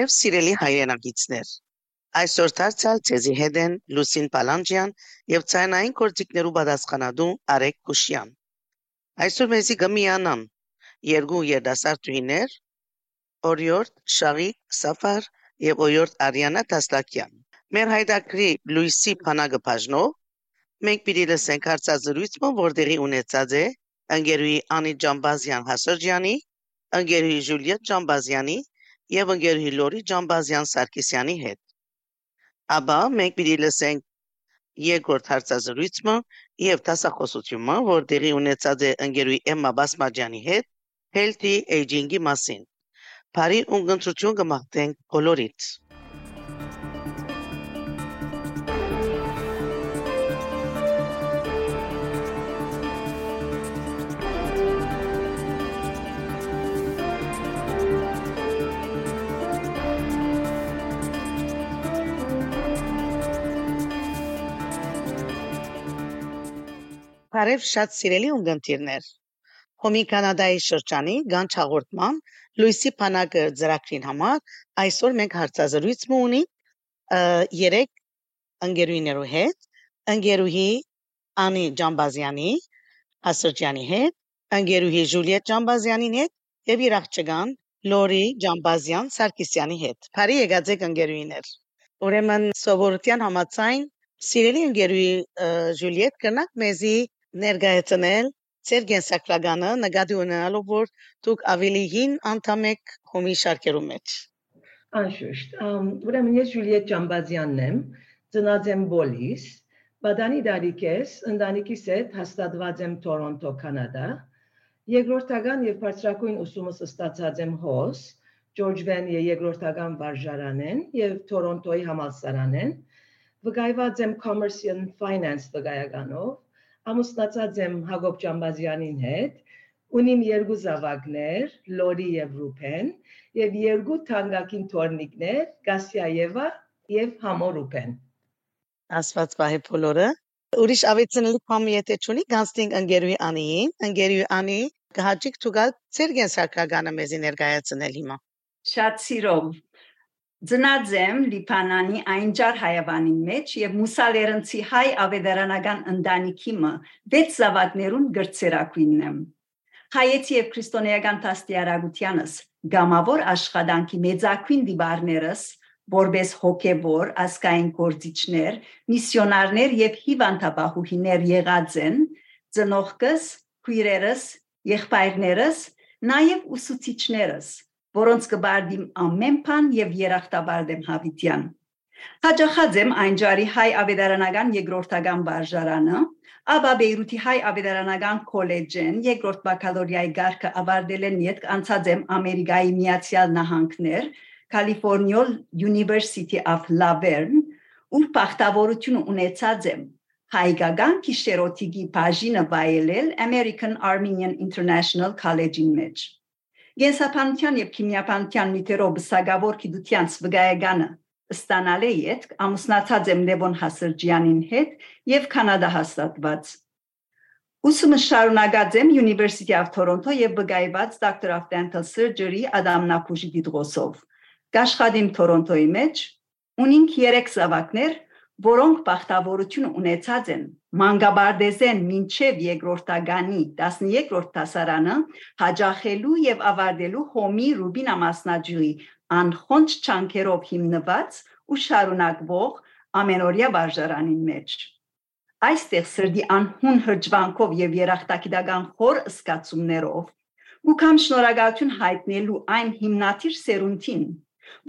Բարև սիրելի հայրենակիցներ։ Այսօր դարձյալ ցեզի հետ են Լուսին Պալանջյան եւ ցայնային կորցիկներու պատասխանատու Արեկ Կուշյան։ Այսօր մեզի գմիանան երկու երդասարտուհիներ Օրիորդ Շաղիկ Սաֆար եւ Օրիորդ Արիանա Տաստակյան։ Մեր հայդակրի Լուիսի Փանագը բաժնով մենք պիտի լսենք հարցազրույցը, որտեղի ունեցած է ընկերուի Անի Ջամբազյան Հասրջյանի, ընկերուի Ժուլիետ Ջամբազյանի եւ ընկերուի Լորի Ջամբազյան Սարգսյանի հետ։ Աբա մենք պիտի լսենք երկրորդ հարցազրույցը եւ տասախոսությունը, որ տեղի ունեցած է ընկերուի Էմմա Բասմաջյանի հետ healthy aging-ի մասին։ Բարի ունգընտրություն կմաղթենք բոլորիդ։ Բարև շատ սիրելի ունգընտիրներ։ Հոմի Կանադայի շրջանի Գանչ հաղորդման Լուիսի Փանակը ծրագրին համար այսօր մենք հարցազրույց ունի երեք ընկերուներու հետ, ընկերուհի Անի Ջամբազյանի, Ասրջյանի հետ, ընկերուհի Ժուլիետ Ջամբազյանի հետ եւ իր աղջկան Լորի Ջամբազյան Սարգսյանի հետ։ Բարի եկածեք ընկերուներ։ Ուրեմն սովորության համաձայն Սիրելի ընկերուհի Ժուլիետ կնակ մեզի ներկայացնել ձեր գենսակրագանը նկատի ունենալով որ դուք ավելի հին անդամ եք հոմի շարքերու մեջ։ Անշուշտ, ուրեմն ես Ժուլիետ Ճամբազյանն եմ, ծնած եմ Բոլիս, Բադանի դարիքես, ընտանիքիս հետ հաստատված եմ Թորոնտո, Կանադա։ Երկրորդական եւ բարձրակույն ուսումս ստացած եմ հոս, Ջորջ Վենի երկրորդական վարժարանեն եւ Թորոնտոյի համալսարանեն։ Վկայված եմ Commerce and Finance վկայականով ամուսնացած եմ Հակոբ Ճամբազյանին հետ, ունիմ երկու զավակներ, Լորի եւ Ռուփեն, եւ երկու թանկագին թորնիկներ, Գասիա Եվա եւ Համո Ռուփեն։ Աստված բարի բոլորը։ Ուրիշ ավեցնելի բան եթե չունի, գանստինգ ընկերուի Անիին, ընկերուի Անի կհաջիկ ցուգալ ցերգեն սարկագանը մեզի ներկայացնել հիմա։ Շատ սիրով Ծնած եմ Լիբանանի այնջար հայավանի մեջ եւ մուսալերընցի հայ ավետարանական ընտանիքի մը վեց զավակներուն գրծերակույնն եմ։ Հայեցի եւ քրիստոնեական տաստիարագությանս գամավոր աշխատանքի մեծակույն դիբարներս որբես հոգեբոր ասկային գործիչներ, միսիոնարներ եւ հիվանդաբահուհիներ եղած են, ծնողքս, քույրերս, եղբայրներս, նաեւ ուսուցիչներս որոնց կբարդիմ ամեն բան եւ երախտաբարդեմ հավիտյան։ Հաջախած եմ այն ջարի հայ ավետարանական երկրորդական վարժարանը, ապա Բեյրութի հայ ավետարանական քոլեջեն երկրորդ բակալորիայի գարկը ավարտել են յետ անցած եմ Ամերիկայի Միացյալ Նահանգներ, California University of Laverne, ու բախտավորություն ունեցած եմ հայկական քիշերոթիկի բաժինը վայելել American Armenian International College-ի մեջ։ Գենսապանության եւ քիմիապանության միտերով բսագավոր գիտությանց վկայականը ստանալ է իդ ամուսնացած եմ Լևոն Հասրջյանին հետ եւ Կանադա հաստատված։ Ուսումը շարունակած եմ University of Toronto եւ վկայված Doctor of Dental Surgery Ադամնապուժի դիդրոսով։ Գաշխադիմ Թորոնտոյի մեջ ունին 3 զավակներ, որոնք բախտավորություն ունեցած են մանգաբարդեզեն մինչև երկրորդագանի 13-րդ դասարանը հաջախելու եւ ավարտելու հոմի Ռուբինա մասնաճյուղի անխոնջ չանքերով հիմնված ու շարունակվող ամենօրյա վարժարանին մեջ այստեղ սրդի անհուն հրջվանքով եւ երախտագիտական խոր սկացումներով ու կամ շնորհակալություն հայտնելու այն հիմնադիր սերունդին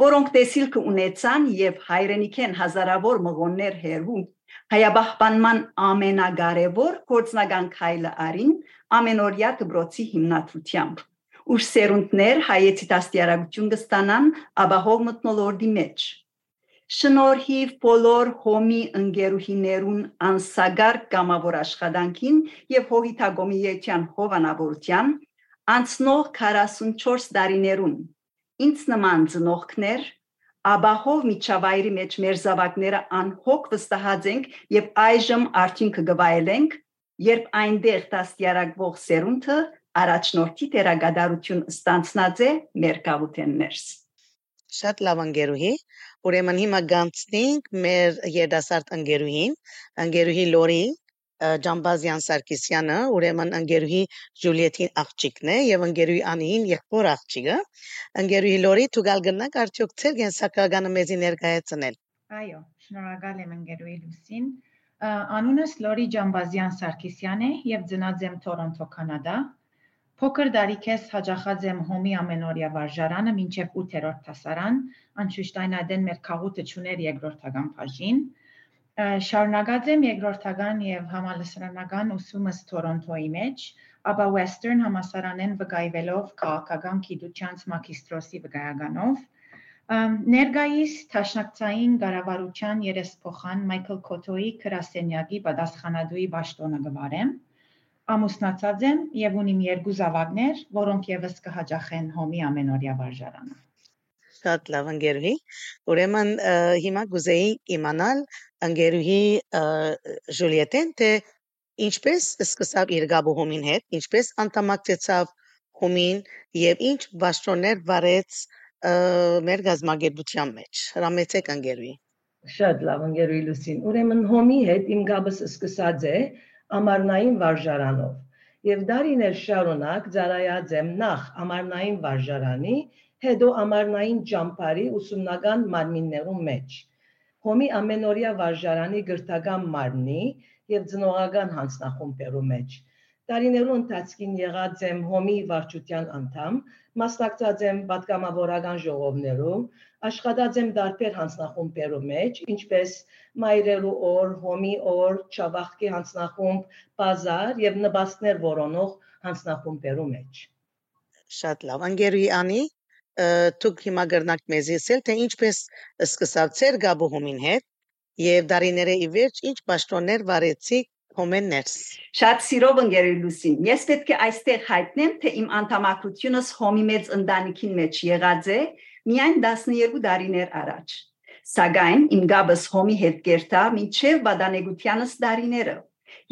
որոնք տեսիլքը ունեցան եւ հայրենիքեն հազարավոր մղոններ հերու հայաբահբանման ամենակարևոր գործնական քայլը արին ամենօրյա դբրոցի հիմնադրությամբ ուր սերունդներ հայեցի դաստիարակություն կստանան աբահով մտնոլորդի մեջ շնորհիվ բոլոր հոմի ընկերուհիներուն անսագար կամավոր աշխատանքին եւ հողիթագոմիեության հովանավորության անցնող 44 տարիներուն ինձ նման ծնողքներ աբահով միջավայրի մեջ մեր զավակները անհոգ վստահած ենք եւ այժմ արդյունքը գվայելենք երբ այնտեղ դաստիարակվող սերունդը առաջնորդի դերագադարություն ստանցնած է մեր կավութեններս Շատ լավ ընկերուհի։ Ուրեմն հիմա գանցնենք մեր երդասարդ ընկերուհին, ընկերուհի Լորի Ջամբազյան Սարգսյանը, ուրեմն ընկերուհի Ժուլիետին աղջիկն է եւ ընկերուհի Անիին եղբոր աղջիկը։ Ընկերուհի Լորի ցուցալ գնանք արդյոք ցեր գենսակագանը մեզի ներկայացնել։ Այո, շնորհակալ եմ ընկերուհի Լուսին։ Անունս Լորի Ջամբազյան Սարգսյան է եւ ծնած եմ Թորոնտո, Կանադա։ Փոքր դարիքես հաջախած եմ հոմի ամենօրյա վարժարանը մինչև 8-րդ դասարան, անշուշտ այն այդեն մեր քաղուտը ճուներ երկրորդական բաժին։ Շարունակած եմ երկրորդական եւ համալսարանական ուսումս Թորոնտոյի մեջ, ապա Western համասարանեն վկայվելով քաղաքական գիտությանց մագիստրոսի վկայականով Ներգայիս Թաշնակցային Գարավարության երեսփոխան Մայքլ Կոթոյի քրասենյակի պատասխանատուի ճաշտոնը գվարեմ ամուսնացած եմ եւ ունիմ երկու զավակներ, որոնք եւս կհաջախեն հոմի ամենօրյա վարժարանը։ Շատ լավ ընկերուհի։ Ուրեմն հիմա գուզեի իմանալ ընկերուհի Ժուլիետեն թե ինչպես սկսավ իր գաբու հոմին հետ, ինչպես անդամակցեցավ հոմին եւ ինչ բաշխոններ վարեց մեր գազագերբության մեջ։ Հրամեցեք ընկերուհի։ Շատ լավ ընկերուհի Լուսին։ Ուրեմն հոմի հետ իմ գաբս սկսած է ամառնային վարժարանով եւ դարիներ շարունակ ծառայած եմ նախ ամառնային վարժարանի, հետո ամառնային ճամփարի ուսումնական մարմիններում մեջ։ Հոմի ամենօրյա վարժարանի գրթական մարմնի եւ ծնողական հանձնախումբերու մեջ։ Տարիներու ընթացքին եղած եմ հոմի վարչության անդամ, մասնակցած եմ պատգամավորական ժողովներում, աշխատած եմ դարբեր հանձնախումբերու մեջ, ինչպես Մայրելու օր, Հոմի օր, Չավախկի հանձնախումբ, Բազար եւ նպաստներ որոնող հանձնախումբերու մեջ։ Շատ լավ, անգերուի անի, դուք հիմա գրնակ մեզ ասել, թե ինչպես սկսավ ծեր գաբուհումին հետ եւ դարիները ի վերջ ինչ պաշտոններ վարեցիք հոմեններս։ Շատ սիրով ընկերի Լուսին։ Ես պետք է այստեղ հայտնեմ, թե իմ անդամակցությունս հոմի մեծ ընտանիքին մեջ եղած է միայն 12 տարիներ առաջ։ Սակայն իմ գաբս հոմի հետ կերտա մինչև բադանեգությանս դարիները,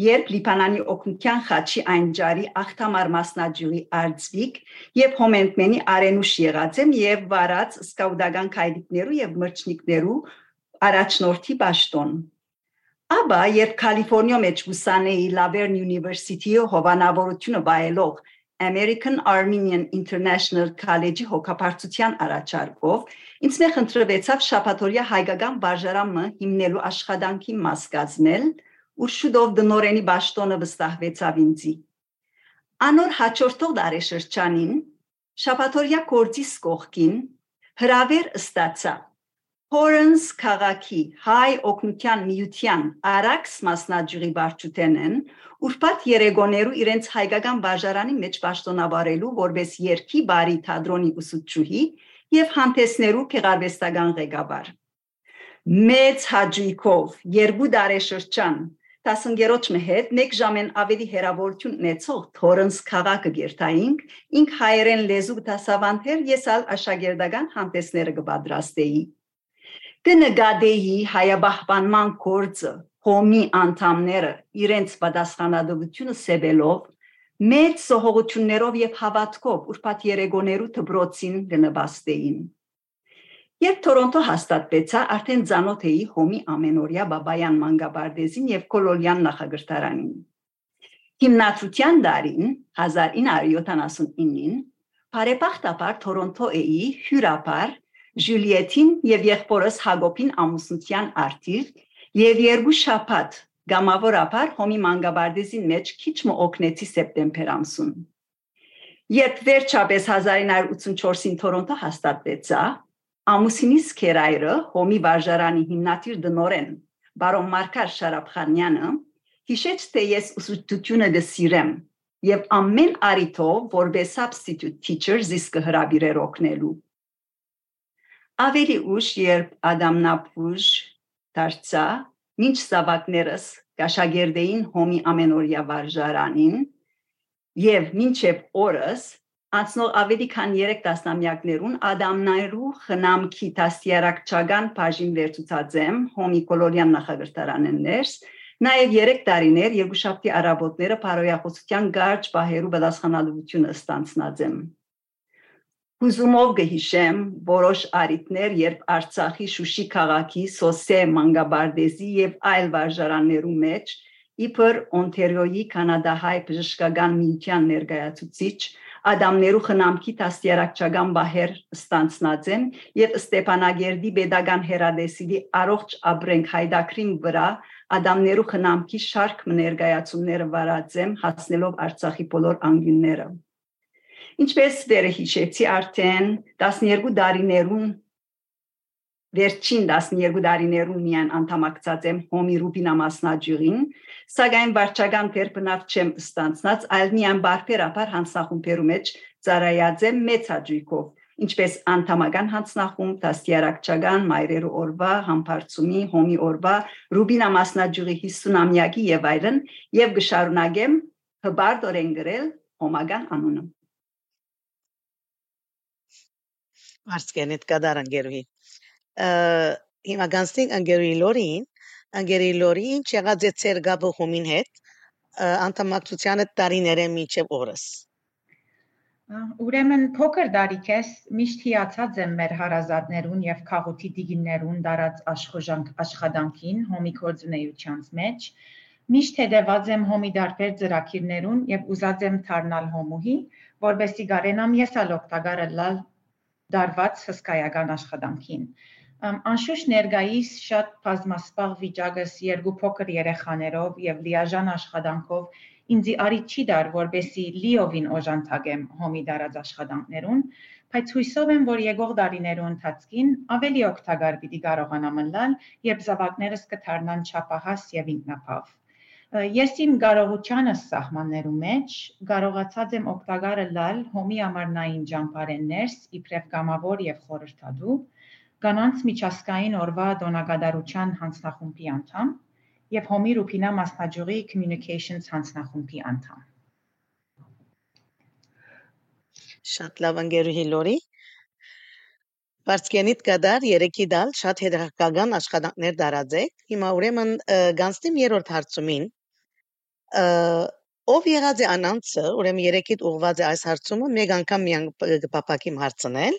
երբ Լիբանանի օկնության խաչի այն ջարի ախտամար մասնաճյուղի արձվիկ եւ հոմենտմենի արենուշ եղած եմ եւ վարած սկաուդական քայլիկներու եւ մրջնիկներու առաջնորդի ճաշտոն Աբա երբ Կալիֆոռնիա մեջ ուսանեի Laverne University-ի հովանավորությունը բայելով American Armenian International College-ի հոգապարծության առաջարկով ինձ մեղ ընտրվեցավ շապատորիա հայկական բաժարամը հիմնելու աշխատանքի մաս կազմել, ու շուտով դնորենի ճաշտոնը վստահվեցավ ինձի։ Անոր հաջորդող դարեշրջանին շապատորիա կորցիս կողքին հրավեր ստացա. Փորենս քաղաքի հայ օկնության միության արաքս մասնաճյուղի բարչութենեն ուրբաթ երեգոներու իրենց հայկական բաժարանի մեջ պաշտոնավարելու որպես երկի բարի թադրոնի ուսուցչուհի եւ հանդեսներու քեղարվեստական ղեկավար մեծ հաջույքով երկու դարեշրջան տասնգերոջ մեհետ մեկ ժամեն ավելի հերավորություն ունեցող Թորենս քաղաքը գերտայինք ինք հայերեն լեզու դասավանդեր ես ալ աշակերտական հանդեսները կպատրաստեի կնկատեի հայաբահբանման կորձը հոմի անդամները իրենց պատասխանատվությունը սեվելով մեծ սողողություններով եւ հավատքով ուրբաթ երեգոներու դբրոցին գնաբաստեին Երբ Թորոնտո հաստատվեցա, արդեն ցանոթ էի հոմի ամենօրյա բաբայան մանգաբարդեզին եւ կոլոլյան նախագահտարանին։ Հիմնադրության դարին 1979-ին բարեբախտաբար Թորոնտո էի հյուրապար Ժուլիետին եւ եղբորս Հակոբին ամուսնության արդիր եւ երկու շաբաթ գամավորաբար հոմի մանգաբարդեզին մեջ քիչ մը օգնեցի սեպտեմբեր ամսուն։ Երբ վերջապես 1984-ին Թորոնտո հաստատվեցա, ամուսինիս քերայրը հոմի վարժարանի հիմնադիր դնորեն բարոն Մարկար Շարապխանյանը հիշեց թե ես ուսուցչությունը դսիրեմ եւ ամեն արիթով որպես substitute teacher զիսկը հրավիրեր օգնելու Ավելի ուշ, երբ Ադամնապուժ դարձա, ինչ զավակներս գաշագերդեին հոմի ամենօրյա վարժարանին եւ մինչեւ օրս անցնող ավելի քան 3 տասնամյակներուն Ադամնայրու խնամքի տասյարակչական բաժին վերցուցած եմ հոմի կոլորյան նախագահտարանեն ներս Նաև 3 տարիներ երկուշաբթի առավոտները բարոյախոսության գարջ բահերու պատասխանատվությունը ստանցնած եմ։ Հուզումով կհիշեմ որոշ արիտներ, երբ Արցախի Շուշի քաղաքի Սոսե Մանգաբարդեզի եւ այլ վարժարաններու մեջ իբր Օնտարիոյի կանադահայ բժշկական միության ներկայացուցիչ Ադամներու խնամքի դաստիարակչական բահեր ստանցնած են եւ Ստեփանագերդի pedagogan հերադեսիլի առողջ ապրենք հայդակրին վրա Ադամներու խնամքի շարք ներկայացումները վարած եմ հասնելով Արցախի բոլոր անգյունները Ինչպես դերը հիշեցի արդեն 12 տարիներուն վերջին 12 տարիներուն միան անդամակցած եմ հոմի ռուբինա մասնաճյուղին, սակայն վարչական կերպնավ չեմ ստանցնած, այլ միան բարբերաբար հանցախումբերու մեջ ծարայած եմ մեծ հաջույքով, ինչպես անդամական հանցնախումբ, դաստիարակչական, մայրերու օրվա, համբարձումի, հոմի օրվա, ռուբինա մասնաճյուղի 50-ամյակի եւ այլն, եւ գշարունակեմ հբարդորեն գրել հոմագան անունը։ Արցկենիտ կդար անգերուհի։ Հիմա գանստին անգերուհի լորին, անգերի լորի ինչ եղած է ծեր գաբը հոմին հետ, անդամակցությանը տարիները միջև օրս։ Ուրեմն փոքր դարիքես միշտ հիացած եմ մեր հարազատներուն եւ քաղուտի դիգիններուն դարած աշխոժանք աշխատանքին հոմի կորձունեությանց մեջ միշտ հետևած եմ հոմի դարբեր ծրակիրներուն եւ ուզած եմ դառնալ հոմուհի որբեսի գարենամ ես ալ օգտակարը լալ դարված հսկայական աշխատանքին։ Անշուշտ ներգայիս շատ բազմասպաղ վիճակս երկու փոքր երեխաներով եւ լիաժան աշխատանքով ինձի արի չի դար, որբեսի լիովին օժանդակեմ հոմի դարած աշխատանքներուն, բայց հույսով եմ, որ եկող դարիներու ընթացքին ավելի օգտակար պիտի կարողանամ լալ, երբ զավակներս կդառնան չափահաս եւ ինքնապավ։ Ես իմ կարողությանս սահմաններու մեջ կարողացած եմ օգտակարը լալ հոմի ամառնային ճամփարեններս իբրև գամավոր եւ խորհրդադու կանանց միջազգային օրվա դոնագադարության հանձնախումբի անդամ եւ հոմի ռուփինա մասնաճյուղի communications հանձնախումբի անդամ։ Շատ լավ անգերուհի լորի։ Վարսկենիտ կդար երեքի դալ շատ հետաքրքրական աշխատանքներ դարաձեք։ Հիմա ուրեմն գանստիմ երրորդ հարցումին ով եղած է անանցը, ուրեմն երեքիդ ուղված է այս հարցումը, մեկ անգամ միան կպապակիմ հարցնել,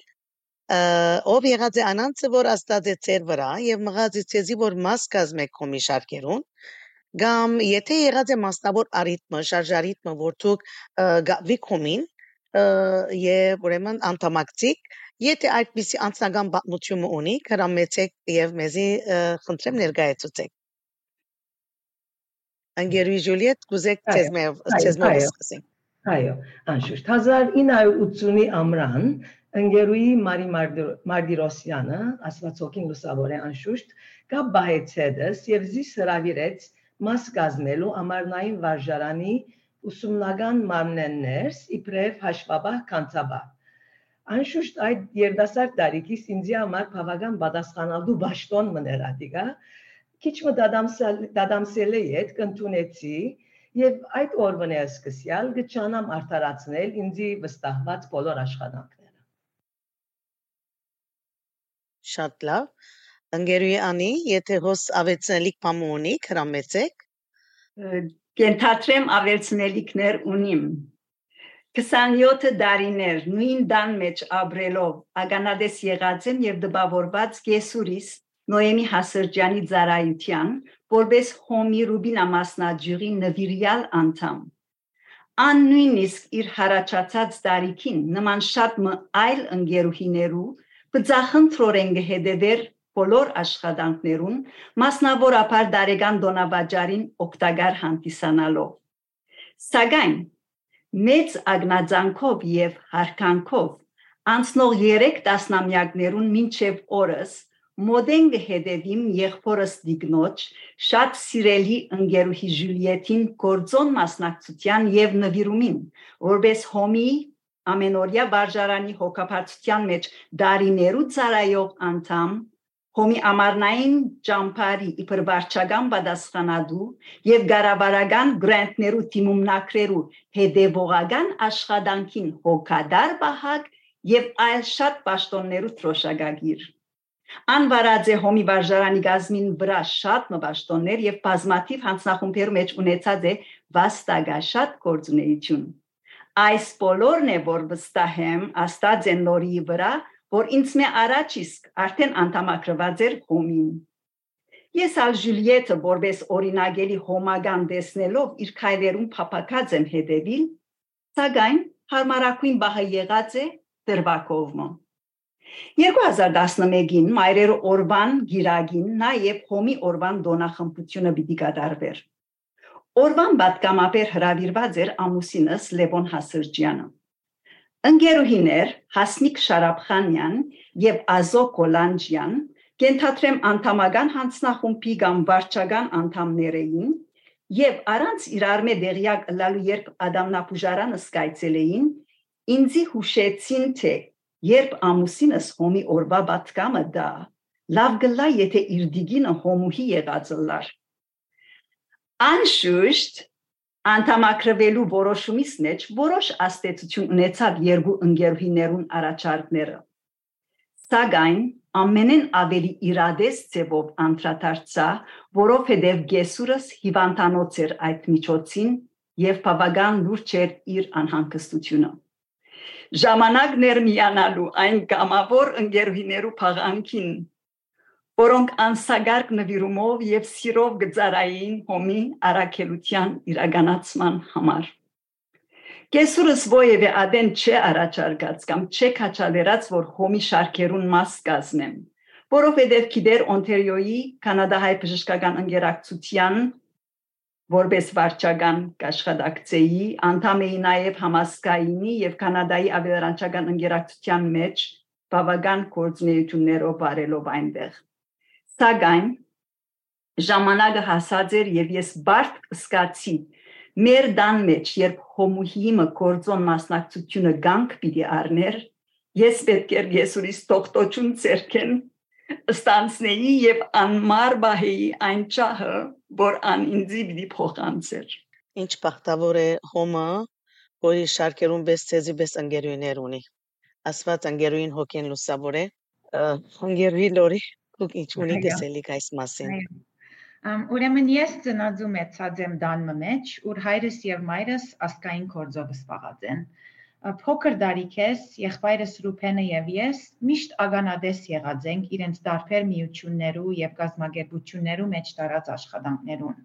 ով եղած է անանցը, որ աստած է ծեր վրա եւ մղած է ցեզի, որ մաս կազմեք կոմի շարքերուն, կամ եթե եղած է մասնավոր արիթմը, շարժարիթմը, որ դուք գավի կոմին եւ ուրեմն անդամակցիկ, եթե այդպիսի անձնական պատմություն ունի, հրամեցեք եւ մեզի խնդրեմ ներկայացուցեք։ Անգերուի Ժուլիետ, կուզեք ցեզմով ցեզմով սկսենք։ Այո, անշուշտ 1980-ի ամռան ընկերուի Մարի Մարգիրոսյանը, Աստվածոքին լուսավորե անշուշտ, կապ բահեց հետս եւ զիս հravirեց մաս կազմելու ամառնային վարժարանի ուսումնական մարմնեններս իբրև հաշվաբահ կանցաբահ։ Անշուշտ այդ երդասարդ տարիքից ինձի համար բավական պատասխանատու ճաշտոն մներադիգա, քիչ մը դադամսել է իդ կընտունեցի եւ այդ օրվան է սկսյալ գճանամ արդարացնել ինձի վստահված բոլոր աշխատանքները շատ լավ ընկերուի անի եթե հոս ավեցնելիք բամ ունի հրամեցեք կենթատրեմ ավելցնելիքներ ունիմ 27 դարիներ նույն դան մեջ ապրելով ագանադես եղած եմ եւ դպավորված կեսուրիս Նոեմի Հասերջյանի ծառայության, որպես Հոմի Ռուբինա մասնաճյուղի նվիրյալ անդամ։ Ան նույնիսկ իր հարաճած տարիքին նման շատ այլ ընկերուհիներու բծախնդրորեն գհեդեվեր բոլոր աշխատանքներուն մասնավորապես դարեգան դոնավաճարին օկտագար հանդիսանալով սակայն մեծ ագնաձանքով եւ հարկանքով անցնող 3 տասնամյակներուն մինչև օրս մոդեն հետևիմ եղբորս դիգնոջ շատ սիրելի ընկերուհի Ժուլիետին գործոն մասնակցության եւ նվիրումին որբես հոմի ամենօրյա բարժարանի հոգապարծության մեջ դարիներու ծարայող անդամ հոմի ամառնային ճամփարի իբր վարչական պատասխանատու եւ գարաբարական գրանտներու թիմումնակրերու հետեւողական աշխատանքին հոգադար բահակ եւ այլ շատ պաշտոններու թրոշակագիր Անվարած է հոմի վարժարանի գազմին վրա շատ մբաշտոններ եւ բազմաթիվ հանձնախումբեր մեջ ունեցած է վաստագաշատ գործունեություն։ Այս բոլորն է որ վստահեմ Աստված են նորի վրա, որ ինձ մե առաջ իսկ արդեն անդամակրված էր հոմին։ Ես ալ Ժուլիետը որպես օրինագելի հոմագան տեսնելով իր քայլերում փապակած եմ հետևիլ, սակայն հարմարակույն բահը եղած է դրվակովմը։ 2011-ին մայրերը օրվան գիրագին նաև հոմի օրվան դոնախմբությունը պիտի կատարվեր։ Օրվան պատգամաբեր հրավիրված էր ամուսինս Լևոն Հասրջյանը։ Ընկերուհիներ Հասնիկ Շարապխանյան եւ Ազո Կոլանջյան կենթադրեմ անդամական հանձնախումբի կամ վարչական անդամներին եւ առանց իրար մե դեղյակ լալու երբ Ադամնապուժարանը սկայցել էին ինձի հուշեցին թե երբ ամուսինս հոմի օրվա պատկամը դա լավ գլա եթե իր դիգինը հոմուհի եղած լար Անշուշտ անդամակրվելու որոշումից մեջ որոշ աստեցություն ունեցավ երկու ընկերուհիներուն առաջարկները։ Սակայն ամենեն ավելի իրադես ձևով անդրադարձա, որովհետև Գեսուրս հիվանդանոց էր այդ միջոցին եւ բավական լուրջ էր իր անհանգստությունը։ Ժամանակներ միանալու այն կամավոր ընկերուհիներու փաղանքին որոնք անսագարկ նվիրումով եւ սիրով գծարային հոմի արակելության իրականացման համար։ Կեսուրս ովևէ ադեն չէ առաջարկած կամ չէ քաչալերած, որ հոմի շարքերուն մաս կազմեմ, որովհետև գիտեր Օնտարիոյի կանադահայ բժշկական ընկերակցության որպես վարչական աշխատակցեի անդամ էի նաև համասկայինի եւ կանադայի ավելարանչական ընկերակցության մեջ բավական գործունեություններով բարելով այնտեղ Սակայն ժամանակը հասած էր եւ ես բարդ սկացի մեր դան մեջ երբ հոմուհիմը կորձոն մասնակցությունը գանք պիտի առներ ես պետք էր Եսուրիս տողտոչուն ցերքեն ստանցնեի եւ անմար բահեի այն ճահը որ ան ինձի պիտի փոխանցեր Ինչ բախտավոր է հոմը որի շարքերուն բես ցեզի բես անգերուներ ունի ասված անգերուին հոգեն լուսավոր է անգերուի լորի Դուք ինչ ունի տեսելիք այս մասին։ Ուրեմն ես ծնածու մեծած եմ դանմը մեջ, ուր հայրս եւ մայրս ասկային կորձով սպաղած են։ Փոքր դարիքես եղբայրս Ռուփենը եւ ես միշտ ագանադես եղած ենք իրենց դարբեր միություններու եւ գազագերբություններու մեջ տարած աշխատանքներուն։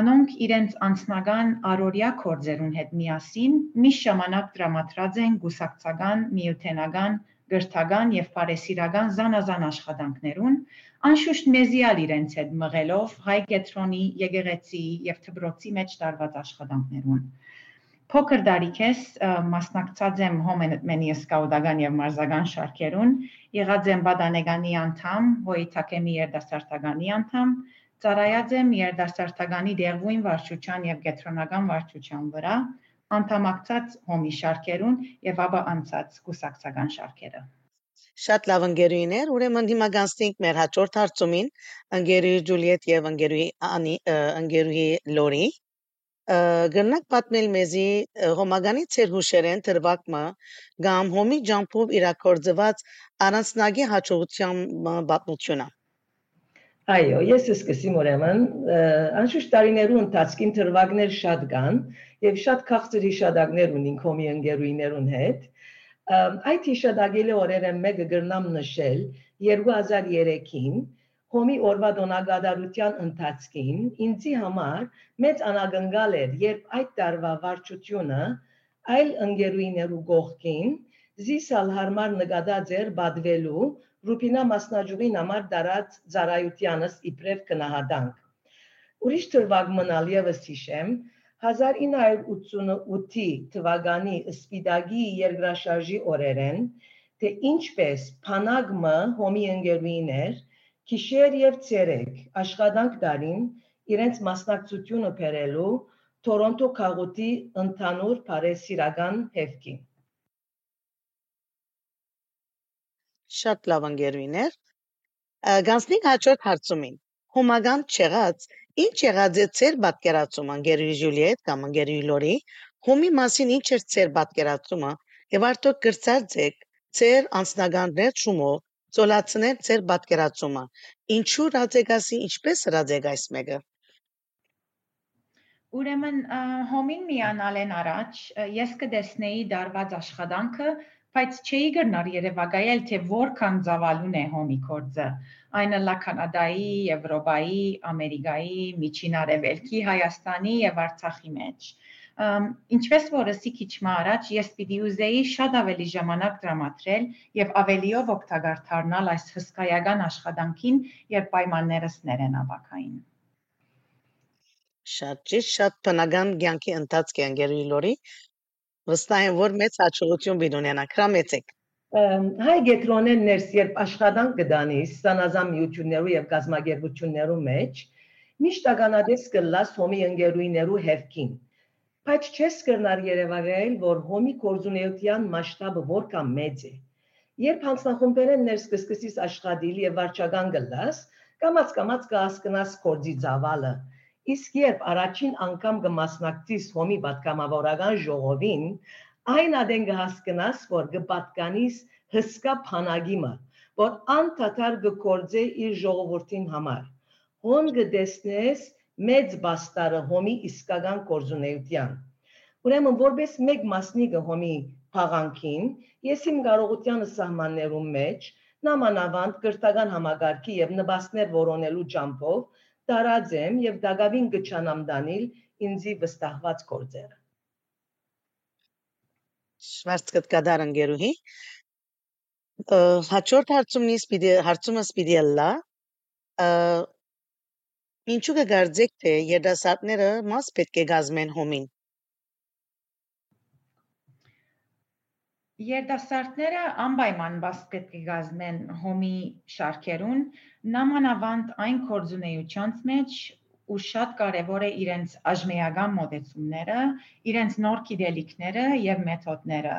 Անոնք իրենց անձնական առօրյա կորձերուն հետ միասին միշտ ժամանակ դրամատրած են գուսակցական, միութենական գրթական եւ բարեսիրական զանազան աշխատանքներուն, անշուշտ մեզիալ իրենց հետ մղելով հայ կետրոնի, եկեղեցի եւ թբրոցի մեջ տարված աշխատանքներուն։ Փոքր դարիքես մասնակցած եմ հոմենմենի սկաուտական եւ մարզական շարքերուն, եղած եմ բադանեգանի անդամ, հոյթակեմի երդասարտականի անդամ, ծառայած եմ երդասարտականի դեղույն վարչության եւ կետրոնական վարչության վրա, անդամակցած հոմի շարքերուն եւ ապա անցած կուսակցական շարքերը։ Շատ լավ ընկերուներ, ուրեմն հիմա գանցնենք մեր հաջորդ հարցումին, ընկերուհի Ջուլիետ եւ ընկերուհի Անի, ընկերուհի Լորի։ Գնանք պատմել մեզի հոմագանի ծեր հուշերեն դրվակը կամ հոմի ջամփով իրակորձված առանցնագի հաջողության պատմությունը։ Այո, ես սկսեմ ուրեմն, անշուշտ տարիներու ընթացքին դրվագներ շատ կան, եւ շատ քաղցր հիշադակներ ունին կոմի ընկերուներուն հետ։ Այդ հիշադակելի օրերը մեկը գրնամ նշել 2003-ին Հոմի օրվա դոնագադարության ընթացքին ինձի համար մեծ անագնգալ էր, երբ այդ տարվա վարչությունը այլ ընկերուներու գողքին զիսալ հարմար նկատած էր բադվելու Ռուպինա մասնաճյուղին համար դարած ծառայությանս իբրև կնահատանք։ Ուրիշ թվակ մնալ եւս հիշեմ, 1988 թվականի Սպիտակի երկրաշարժի օրերեն, թե ինչպես Փանագմը հոմի ընկերուիներ քիշեր եւ ցերեկ աշխատանք դարին իրենց մասնակցությունը բերելու Տորոնտո քաղաքի ընդհանուր բարեսիրական հեվկին։ Շատ լավ ընկերուիներ։ Գանցնիկ հաջորդ հարցումին։ Հոմագան չեղած Ինչ եղած է ձեր պատկերացումը ընկերուհի Ժուլիետ կամ ընկերուհի Լորի, հումի մասին ինչ էր ձեր պատկերացումը եւ արդյոք կրծած ձեր անձնական վերջումով ծոլացնել ձեր պատկերացումը։ Ինչու ռադեգասի ինչպես ռադեգ այս մեկը։ Ուրեմն հոմին միանալեն առաջ ես կդեսնեի դարված աշխատանքը, բայց չէի գրնար Երևակայել թե որքան ծավալուն է հոմի կորձը։ Այնը լա Կանադայի, Եվրոպայի, Ամերիկայի, Միջին Արևելքի, Հայաստանի եւ Արցախի մեջ։ Ինչպես որ ասի քիչ մը առաջ ես պիտի ուզեի շատ ավելի ժամանակ դրամատրել եւ ավելիով օգտակար դառնալ այս հսկայական աշխատանքին, երբ պայմաններս ներեն ավակային։ Շատ ճիշտ, շատ բնական կյանքի ընթացք է անգերուի լորի։ Վստահ եմ, որ մեծ հաջողություն բինունենա, քրամեցեք։ Հայ գետրոնեն ներս երբ աշխատանք կդանիս սանազան միություններու եւ գազագերբություններու մեջ, միշտ ականադես կլաս հոմի ընկերուիներու հերքին։ Բայց չես կրնար երևակայել, որ հոմի կորզունեության մասշտաբը որքան մեծ է։ Երբ հանձնախումբերեն ներս կսկսիս աշխատիլ եւ վարչական գլաս, կամած կամած կհասկնաս կորձի ծավալը, Իսկ երբ առաջին անգամ կմասնակցիս հոմի պատգամավորական ժողովին, այն ադեն կհասկնաս, որ կպատկանիս հսկա փանագիմը, որ անդադար կկործե իր ժողովրդին համար։ Հոն կդեսնես մեծ բաստարը հոմի իսկական կորզունեության։ Ուրեմն որպես մեկ մասնիկը հոմի փաղանքին, ես իմ կարողության սահմաններում մեջ նամանավանդ կրթական համագարքի եւ նպաստներ որոնելու ճամփով տարած եմ եւ դակավին կչանամ դանիլ ինձի վստահված գործերը։ Շվարցկտ կդար ընկերուհի հաջորդ հարցումից պիտի հարցումս պիտի լա ինչու կգարձեք թե երդասարտները մաս պետք է գազմեն հոմին Երդասարտները անպայման բաց պետք է գազմեն հոմի շարքերուն, նամանավանդ այն կորձունեությանց մեջ, ու շատ կարևոր է իրենց աժմեական մոտեցումները, իրենց նոր գիտելիքները եւ մեթոդները։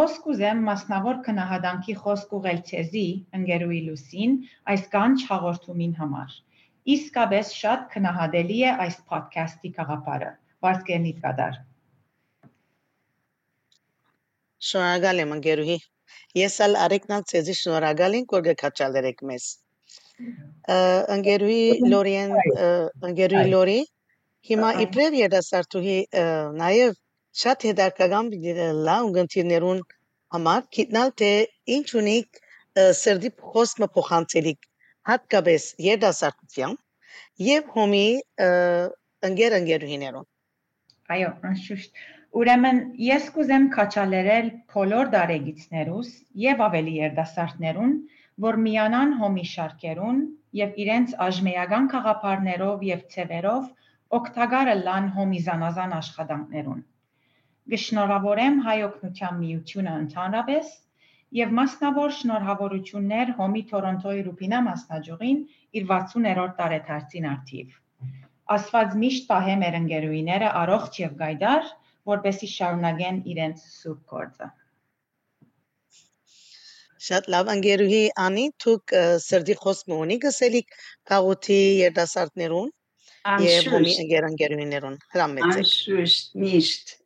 Հոսք ուզեմ մասնավոր քնահադանքի խոսք ուղել ցեզի ընկերուի լուսին այս կանչ հաղորդումին համար։ Իսկապես շատ քնահադելի է այս podcast-ի գաղափարը։ Վարսկենիտ կդար։ Շնորհակալ եմ ընկերուհի։ Ես ալ արեկնալ ցեզի շնորհակալ եմ, որ գկաչալերեք մեզ։ Ընկերուհի Լորիեն, ընկերուհի Լորի, հիմա իբրև երասարտուհի նաև շատ հետաքրքրական լա ունգընտիրներուն համար գիտնալ թե ինչ ունիք սրդի խոսքը փոխանցելիք հատկապես երդասարտության եւ հոմի ընկեր ընկերուհիներուն այո անշուշտ Ուրեմն ես կուզեմ քաչալերել բոլոր դարեգիցներուս եւ ավելի երդասարտներուն, որ միանան հոմի շարքերուն եւ իրենց աժմեական խաղապարներով եւ ցևերով օգտակարը լան հոմի զանազան աշխատանքներուն։ Գշնորհավորեմ հայ օգնության միությունը ընդհանրապես եւ մասնավոր շնորհավորություններ հոմի Թորոնտոյի Ռուպինա մասնաճյուղին իր 60-րդ տարեթարցին արդիվ։ Աստված միշտ պահե մեր ընկերուիները առողջ եւ գայդար որպեսի շարունակեն իրենց սուրբ գործը։ Շատ լավ անգերուհի անի դուք սրդի խոսքը ունի գսելիք կաղութի երդասարտներուն եւ հոմի անգերանգերուներուն հրամեցեք։ Անշուշտ միշտ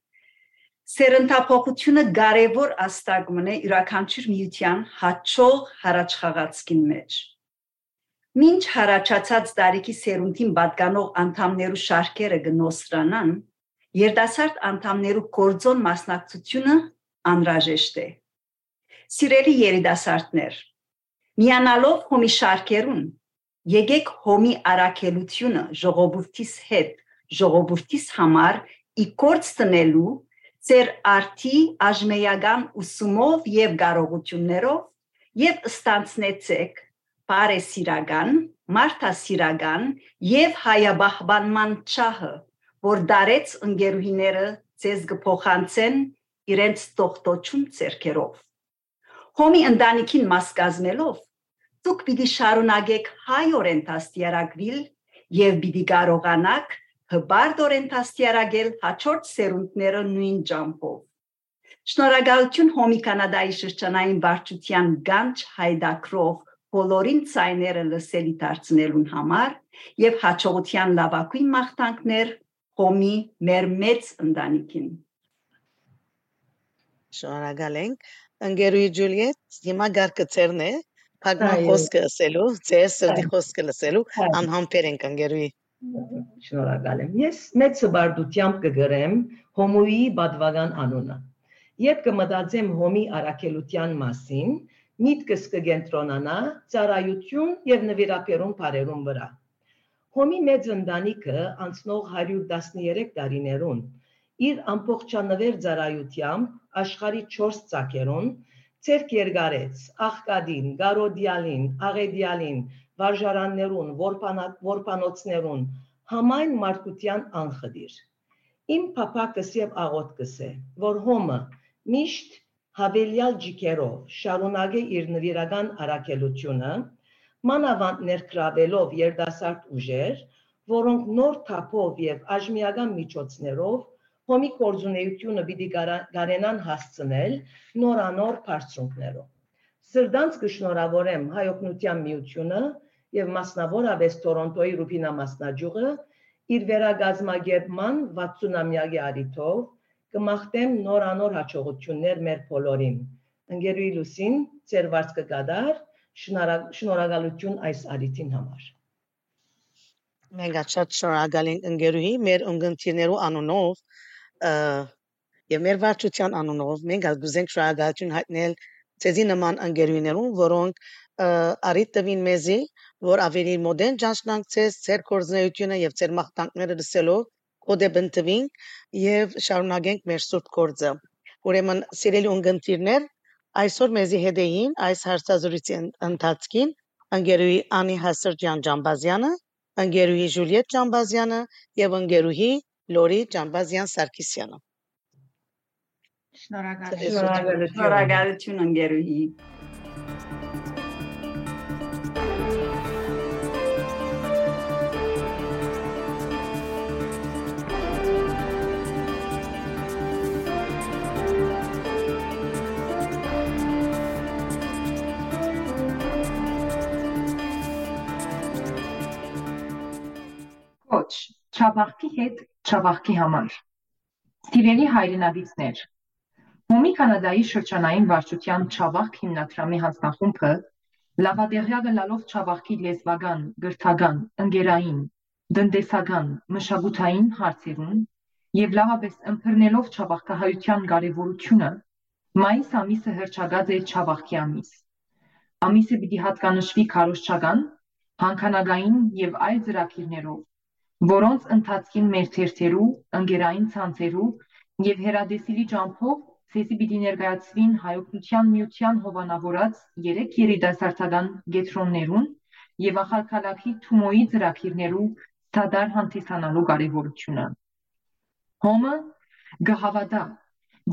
Սերընթափոխությունը կարևոր աստագմն է յուրաքանչյուր միության հաճող հարաճխաղացքին մեջ։ Մինչ հարաճացած տարիքի սերունդին պատկանող անդամներու շարքերը գնոսրանան, Երդասարտ անդամներու կորձոն մասնակցությունը անհրաժեշտ է։ Սիրելի երիտասարդներ, միանալով հոմի շարքերուն, եկեք հոմի արակելությունը ժողովրդիս հետ, ժողովրդիս համար ի կորց տնելու ձեր արդի աժմեյական ուսումով եւ կարողություններով եւ ստանցնեցեք բարեսիրական, մարդասիրական եւ հայաբահբանման չահը որ դարեց ընկերուհիները ցեզ կփոխանցեն իրենց տողտոչուն ցերկերով։ Հոմի ընտանիքին մաս կազմելով դուք պիտի շարունակեք հայորեն դաստիարակվել եւ պիտի կարողանաք հբարդորեն դաստիարակել հաջորդ սերունդները նույն ջամփով։ Շնորհակալություն Հոմի Կանադայի շրջանային վարչության գանչ հայդակրով բոլորին ցայները լսելի դարձնելուն համար եւ հաջողության լավագույն մաղթանքներ Հոմի մեր մեծ ընտանիքին։ Շնորհակալ ենք։ Ընկերուի Ջուլիետ, հիմա գարկցերն է, փակման խոսքը ասելու, ձեր սրտի խոսքը լսելու, անհամբեր ենք ընկերուի։ Շնորհակալ եմ։ Ես մեծ սբարդությամբ կգրեմ հոմոյի բադվական անունը։ Երբ կմտածեմ հոմի արաքելության մասին, միտքս կգենտրոնանա ծառայություն եւ նվիրապերում բարերում վրա։ Հոմի մեծ ընտանիքը անցնող 113 տարիներուն իր ամբողջանվեր ծառայությամբ աշխարի 4 ցակերուն ցերկ երգարեց աղկադին, գարոդիալին, աղեդիալին, վարժարաններուն, որպանոցներուն, համայն մարդկության անխդիր։ Իմ փապակս եւ աղոտքս է, որ հոմը միշտ հավելյալ ջիկերով շարունակե իր նվիրական արակելությունը, մանավանդ ներկրավելով երդասարդ ուժեր, որոնք նոր թափով եւ աժմիական միջոցներով հոմի կորձունեությունը պիտի կարենան հասցնել նորանոր բարձունքներով։ Սրդանց կշնորհավորեմ հայօգնության միությունը եւ մասնավորապես Տորոնտոյի Ռուբինա մասնաճյուղը իր վերագազմագերման 60-ամյակի արիթով կմաղթեմ նորանոր հաջողություններ մեր բոլորին։ Ընկերուի Լուսին, ծեր վարձ կգադար, շնորհակալություն այս արիթին համար։ Մենք շատ շնորհակալ ենք ընկերուհի մեր ընկերներու անունով եւ մեր վարչության անունով մենք ալգուզենք շնորհակալություն հայտնել ցեզի նման ընկերուներուն, որոնք արիտ տվին մեզի, որ ավելի մոդեն ճանչնանք ցես ձեր կորձնեությունը եւ ձեր մաղթանքները լսելով կոդե բնտվին եւ շարունակենք մեր սուրբ կորձը։ Ուրեմն սիրելի ունգընտիրներ, այսօր մեզի հետեին այս հարցազրույցի ընթացքին ընկերուհի Անի Հասրջյան Ջամբազյանը, ընկերուհի Ժուլիետ Ջամբազյանը եւ ընկերուհի Լորի Ջամբազյան Սարգսյանը։ Շնորհակալություն։ Շնորհակալություն ընկերուհի։ Ոչ, Չավախքի հետ Չավախքի համար։ Սիրելի հայրենագիտներ, Հոմի Կանադայի շրջանային վարչության Չավախք հիմնադրամի հանձնախումբը լավադեղյակը լալով Չավախքի լեզվական, գրթական, ընկերային, տնտեսական, մշակութային հարցերուն եւ լավապես ըմբռնելով Չավախքահայության կարեւորությունը, մայիս ամիսը հրճագած է Չավախքի ամիս։ Ամիսը պիտի հատկանշվի քարոշչական, հանքանագային եւ այլ ծրագիրներով, որոնց ընթացքին մեր թերթերու, ընկերային ցանցերու եւ հերադեսիլի ջամփով ցեզի պիտի ներկայացվին հայօգնության միության հովանավորած երեք երիտասարդական գետրոններուն եւ ախալքալակի Թումոյի ծրագիրներու ցադար հանդիսանալու կարեւորությունը։ Հոմը գհավադա,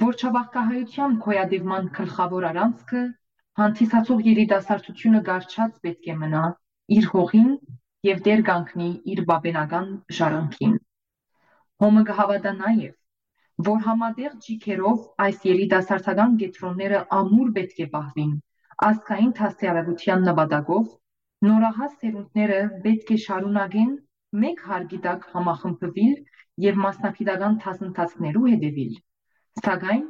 որ չավախկահայության կոյադևման գլխավոր առանցքը հանդիսացող երիտասարդությունը գարչած պետք է մնա իր հողին եւ դեր կանգնի իր բաբենական ժառանգին։ Հոմը կհավատա նաեւ, որ համատեղ ջիքերով այս երիտասարդական գետրոնները ամուր պետք է պահվին ասկային հասարակության նպատակով նորահաս սերունդները պետք է շարունակեն մեկ հարգի տակ համախմբվել եւ մասնակիտական դասընթացներու հետևել սակայն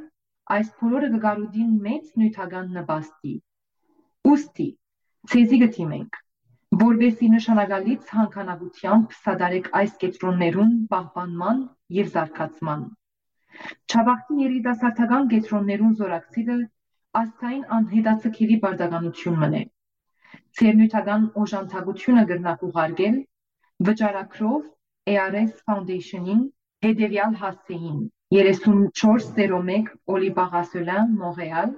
այս բոլորը կգարուդին մեծ նյութական նպաստի ուստի ցեզի գտիմենք որբեսի նշանակալից հանքանակությամբ սադարեք այս կետրոններուն պահպանման եւ զարգացման։ Չավախտի երիտասարդական կետրոններուն զորակցիվը աստային անհետացքերի բարդականություն մնե։ Ցերնյութական օժանդակությունը գրնակ ուղարկել վճարակրով ARS Foundation-ին հետևյալ հասցեին 3401 Օլիբաղասոլան Մոնրեալ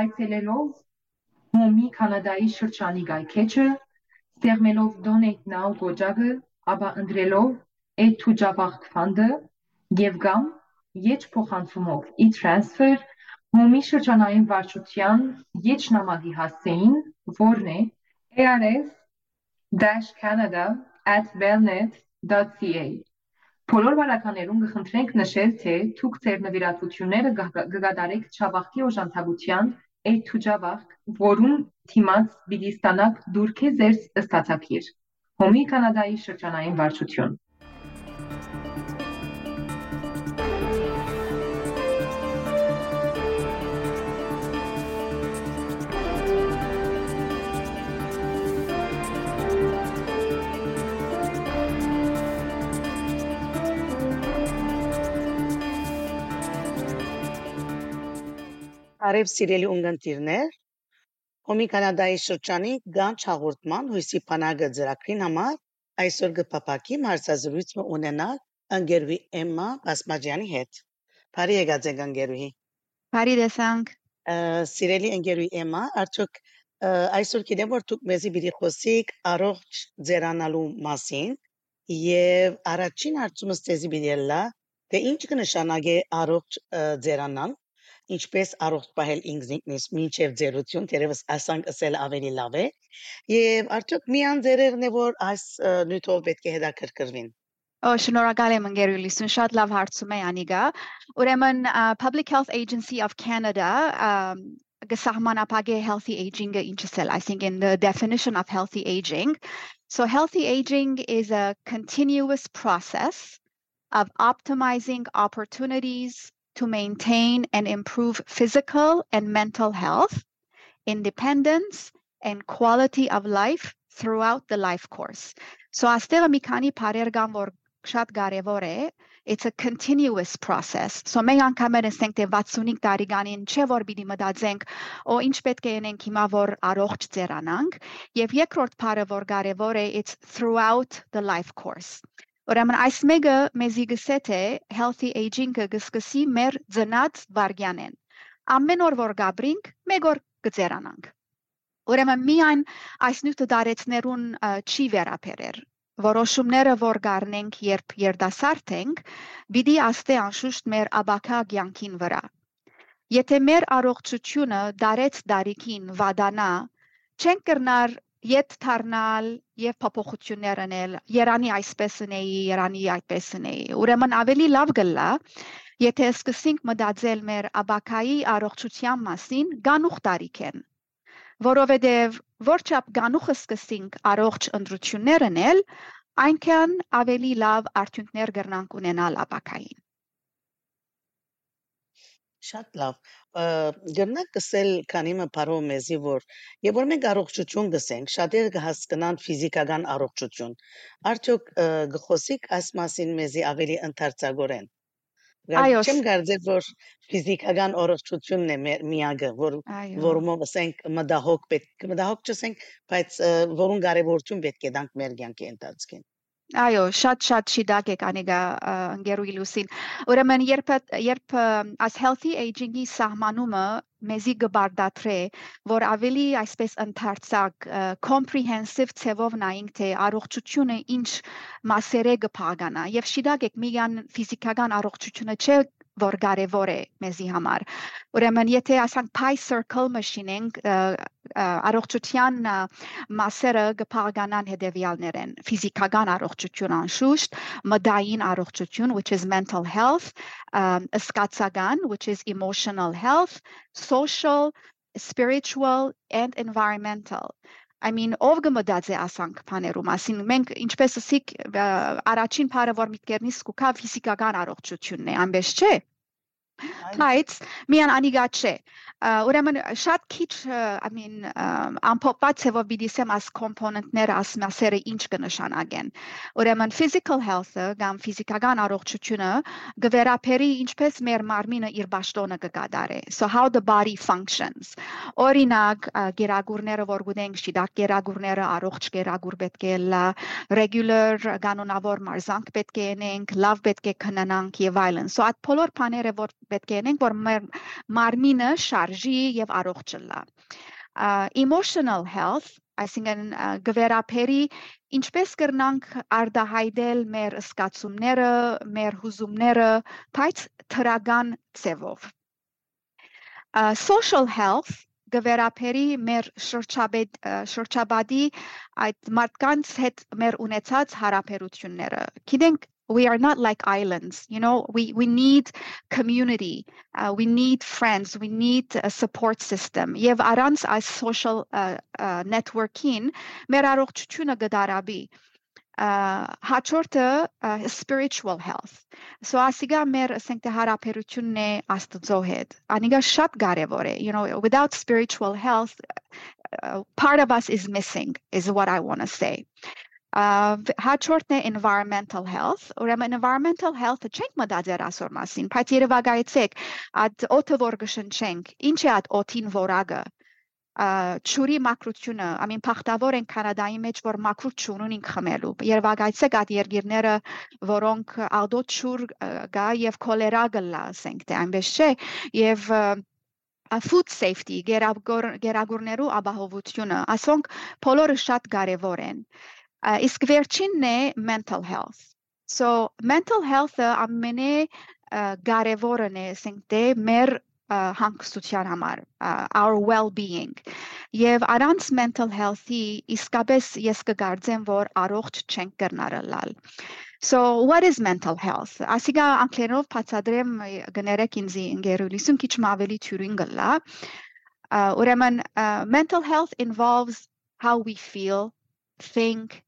այցելելով Հոմի Կանադայի շրջանի գայքեջը ստեղմելով Donate Now գոճակը, ապա ընտրելով Aid to Jabach Fund-ը եւ կամ եջ փոխանցումով e-transfer հոմի շրջանային վարչության եջ նամակի հասցեին, որն է ars-canada@bellnet.ca Բոլոր վարականերուն կխնդրենք նշել, թե դուք ձեր նվիրատվությունները կգադարեք Չավախքի օժանդակության այդ թուջավախ, որում թիմած պիտի ստանաք դուրքե ձեր ստացակիր։ Հոմի Կանադայի շրջանային վարչություն Արև սիրելի ունգընտիրներ, Հոմի Կանադայի շրջանի գանչ հաղորդման հույսի բանակը ծրագրին համար այսօր կփապակի հարցազրույցը ունենալ ընկերուհի Էմմա Ասմաջյանի հետ։ Բարի եկած եք ընկերուհի։ Բարի տեսանք։ Սիրելի ընկերուհի Էմմա, արդյոք այսօր գիտեմ որ դուք մեզի պիտի խոսիք առողջ ձերանալու մասին եւ առաջին հարցումս ցեզի պիտի լա թե ինչ կնշանակե առողջ ձերանալ ինչպես առողջ պահել ինքնինքնից մինչև ձերություն, դերևս ասանք ասել ավելի լավ է։ Եվ արդյոք միան ձերերն է որ այս նյութով պետք է հետաքրքրվին։ Ո շնորհակալ եմ ընկերուհիլիսուն շատ լավ հարցում է Անիգա։ Ուրեմն Public Health Agency of Canada um, գսահմանապագե healthy aging-ը ինչս էլ I think in the definition of healthy aging. So healthy aging is a continuous process of optimizing opportunities to maintain and improve physical and mental health, independence, and quality of life throughout the life course. So աստեղը մի քանի բարեր կան, որ շատ կարևոր է, it's a continuous process. So մենք անգամ ենք թե 65 տարիկանին չէ որ պիտի մտածենք, օ ինչ պետք է անենք հիմա որ առողջ ձերանանք, եւ երկրորդ բարը որ կարևոր է, it's throughout the life course. Ուրեմն այս մեկը մեզի գսե թե healthy aging-ը գսկսի մեր ծնած վարգյանեն։ Ամեն օր որ գաբրինք, մեկ օր գծերանանք։ Ուրեմն միայն այս նյութը դարեցներուն չի վերապերեր։ Որոշումները, որ գարնենք, երբ երդասարդ ենք, պիտի աստե անշուշտ մեր աբակա կյանքին վրա։ Եթե մեր առողջությունը դարեց դարիքին վադանա, չենք կրնար ետ թարնալ եւ փոփոխություններ անել Երանի այսպես ունեի Երանի այդպես ունեի ուրեմն ավելի լավ գլա եթե սկսենք մտածել մեր աբակայի առողջության մասին գանուխ տարիքեն որովհետեւ որչափ գանուխը սկսենք առողջ ընտրություններ անել այնքան ավելի լավ արդյունքներ կրնանք ունենալ աբակային Շատ լավ գտնակ գսել քանի մը բարով մեզի որ եւ որ մենք առողջություն գսենք շատերը կհասկանան ֆիզիկական առողջություն արդյոք գխոսիկ այս մասին մեզի ավելի ընդարձակորեն Այո չեմ կարծել որ ֆիզիկական առողջությունն է մեր միակը որ որում ասենք մտահոգ պետք մտահոգ չասենք բայց որուն կարևորություն պետք է դանք մեր կյանքի ընթացքին Այո, շատ-շատ շիդակ եք անեգա ընկերուի լուսին։ Ուրեմն երբ երբ as healthy aging-ի սահմանումը մեզի գբարդատրե, որ ավելի այսպես ընդարձակ comprehensive ցևով նայենք թե առողջությունը ինչ մասերը կփագանա եւ շիդակ եք միան ֆիզիկական առողջությունը չէ որ կարևոր է մեզի համար։ Ուրեմն եթե ասենք pie circle մշինենք առողջության մասերը կփաղկանան հետևյալներեն ֆիզիկական առողջություն անշուշտ, մտային առողջություն which is mental health, um, սկացական which is emotional health, social, spiritual and environmental I mean ով կմտածի ասանք բաներու մասին մենք ինչպես ասիկ առաջին բարը որ միտքերնից կուքա ֆիզիկական առողջությունն է այնպես չէ Բայց միան անիգա չէ ուրեմն շատ քիչ I mean ամփոփված է որ բիդիսեմ as component-ները as մասերը ինչ կնշանակեն ուրեմն physical health-ը կամ ֆիզիկական առողջությունը գվերապերի ինչպես մեր մարմինը իր ճաշտոնը կկատարի so how the body functions օրինակ գերագուրները որ գունենք շիդակ գերագուրները առողջ գերագուր պետք է լա regular կանոնավոր մարզանք պետք է ունենք լավ պետք է քննանանք եւ այլն so այդ բոլոր բաները որ պետք է ունենք որ մեր մարմինը շար արժի եւ առողջ լա emotional health այսինքն գվերապերի ինչպես կրնանք արդահայտել մեր սկացումները, մեր հուզումները, բայց թրական ձևով։ social health գվերապերի մեր շրջաբեդ շրջաբադի այդ մարդկանց հետ մեր ունեցած հարաբերությունները։ Գիտենք we are not like islands you know we we need community uh, we need friends we need a support system եւ aranz այս social uh, uh, networking մեր առողջությունը գդարաբի հաջորդը spiritual health so ասիգա մեր ասենք թե հարաբերությունն է աստծո հետ անիգա շատ կարևոր է you know without spiritual health uh, part of us is missing is what i want to say Հաջորդն է environmental health, ուրեմն environmental health-ը չենք մտածեր ասոր մասին, բայց երևակայեցեք, այդ օդը որ կշնչենք, ինչ է այդ օդին որակը, ճուրի մակրությունը, ամեն փախտավոր են Կանադայի մեջ, որ մակրու ճունունին խմելու։ Երևակայցեք այդ երկիրները, որոնք ադո ճուր գա եւ քոլերա գլա, ասենք թե այնպես չէ, եւ food safety, գերագուրներու ապահովությունը, ասոնք բոլորը շատ կարևոր են։ Իսկ վերջինն է mental health։ So mental health-ը ամենե կարևորն է, ասենք թե մեր հանգստության համար our well-being. Եւ առանց mental health-ի իսկապես ես կգարձեմ որ առողջ չենք կրնարլալ So what is mental health? Ասիգա անգլերենով բացատրեմ գներեք ինձ ինգերուլիսում քիչ ավելի թյուրին գլա։ Ուրեմն mental health involves how we feel, think,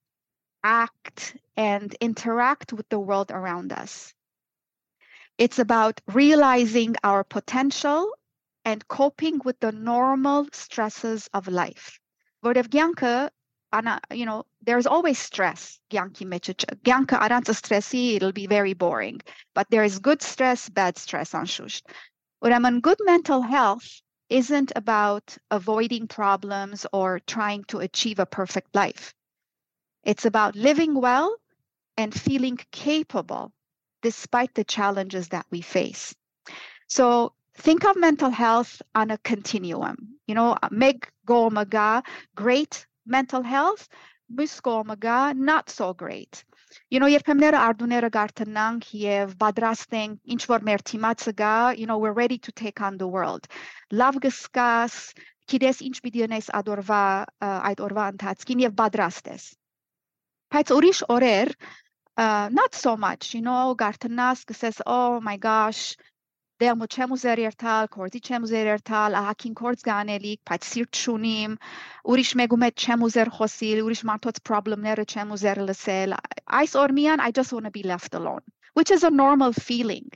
act and interact with the world around us. It's about realizing our potential and coping with the normal stresses of life. Word Gyanka, Anna, you know, there's always stress. Gyanki Gyanka ananta stressi, it'll be very boring. But there is good stress, bad stress on shush. Uraman, good mental health isn't about avoiding problems or trying to achieve a perfect life. it's about living well and feeling capable despite the challenges that we face. So think of mental health on a continuum. You know, meg go maga, great mental health, mus go maga, not so great. You know, երբեմները արդուները գարտնանք եւ պատրաստենք ինչ որ մեր թիմացը գա, you know, we're ready to take on the world. Լավ գսկաս, գիտես ինչ պիտի անես ադորվա այդ օրվա ընթացքին եւ պատրաստ ես։ Բայց ուրիշ օրեր uh, not so much, you know, gartanas que says, oh my gosh, դերմո չեմ ուզեր երթալ, կորձի չեմ ուզեր երթալ, ահակին կորձ գանելիք, բայց սիրտ շունիմ, ուրիշ մեկում հետ չեմ ուզեր խոսիլ, ուրիշ մարդոց պրոբլեմները չեմ ուզեր լսել։ Այս օրմիան I just want to be left alone, which is a normal feeling.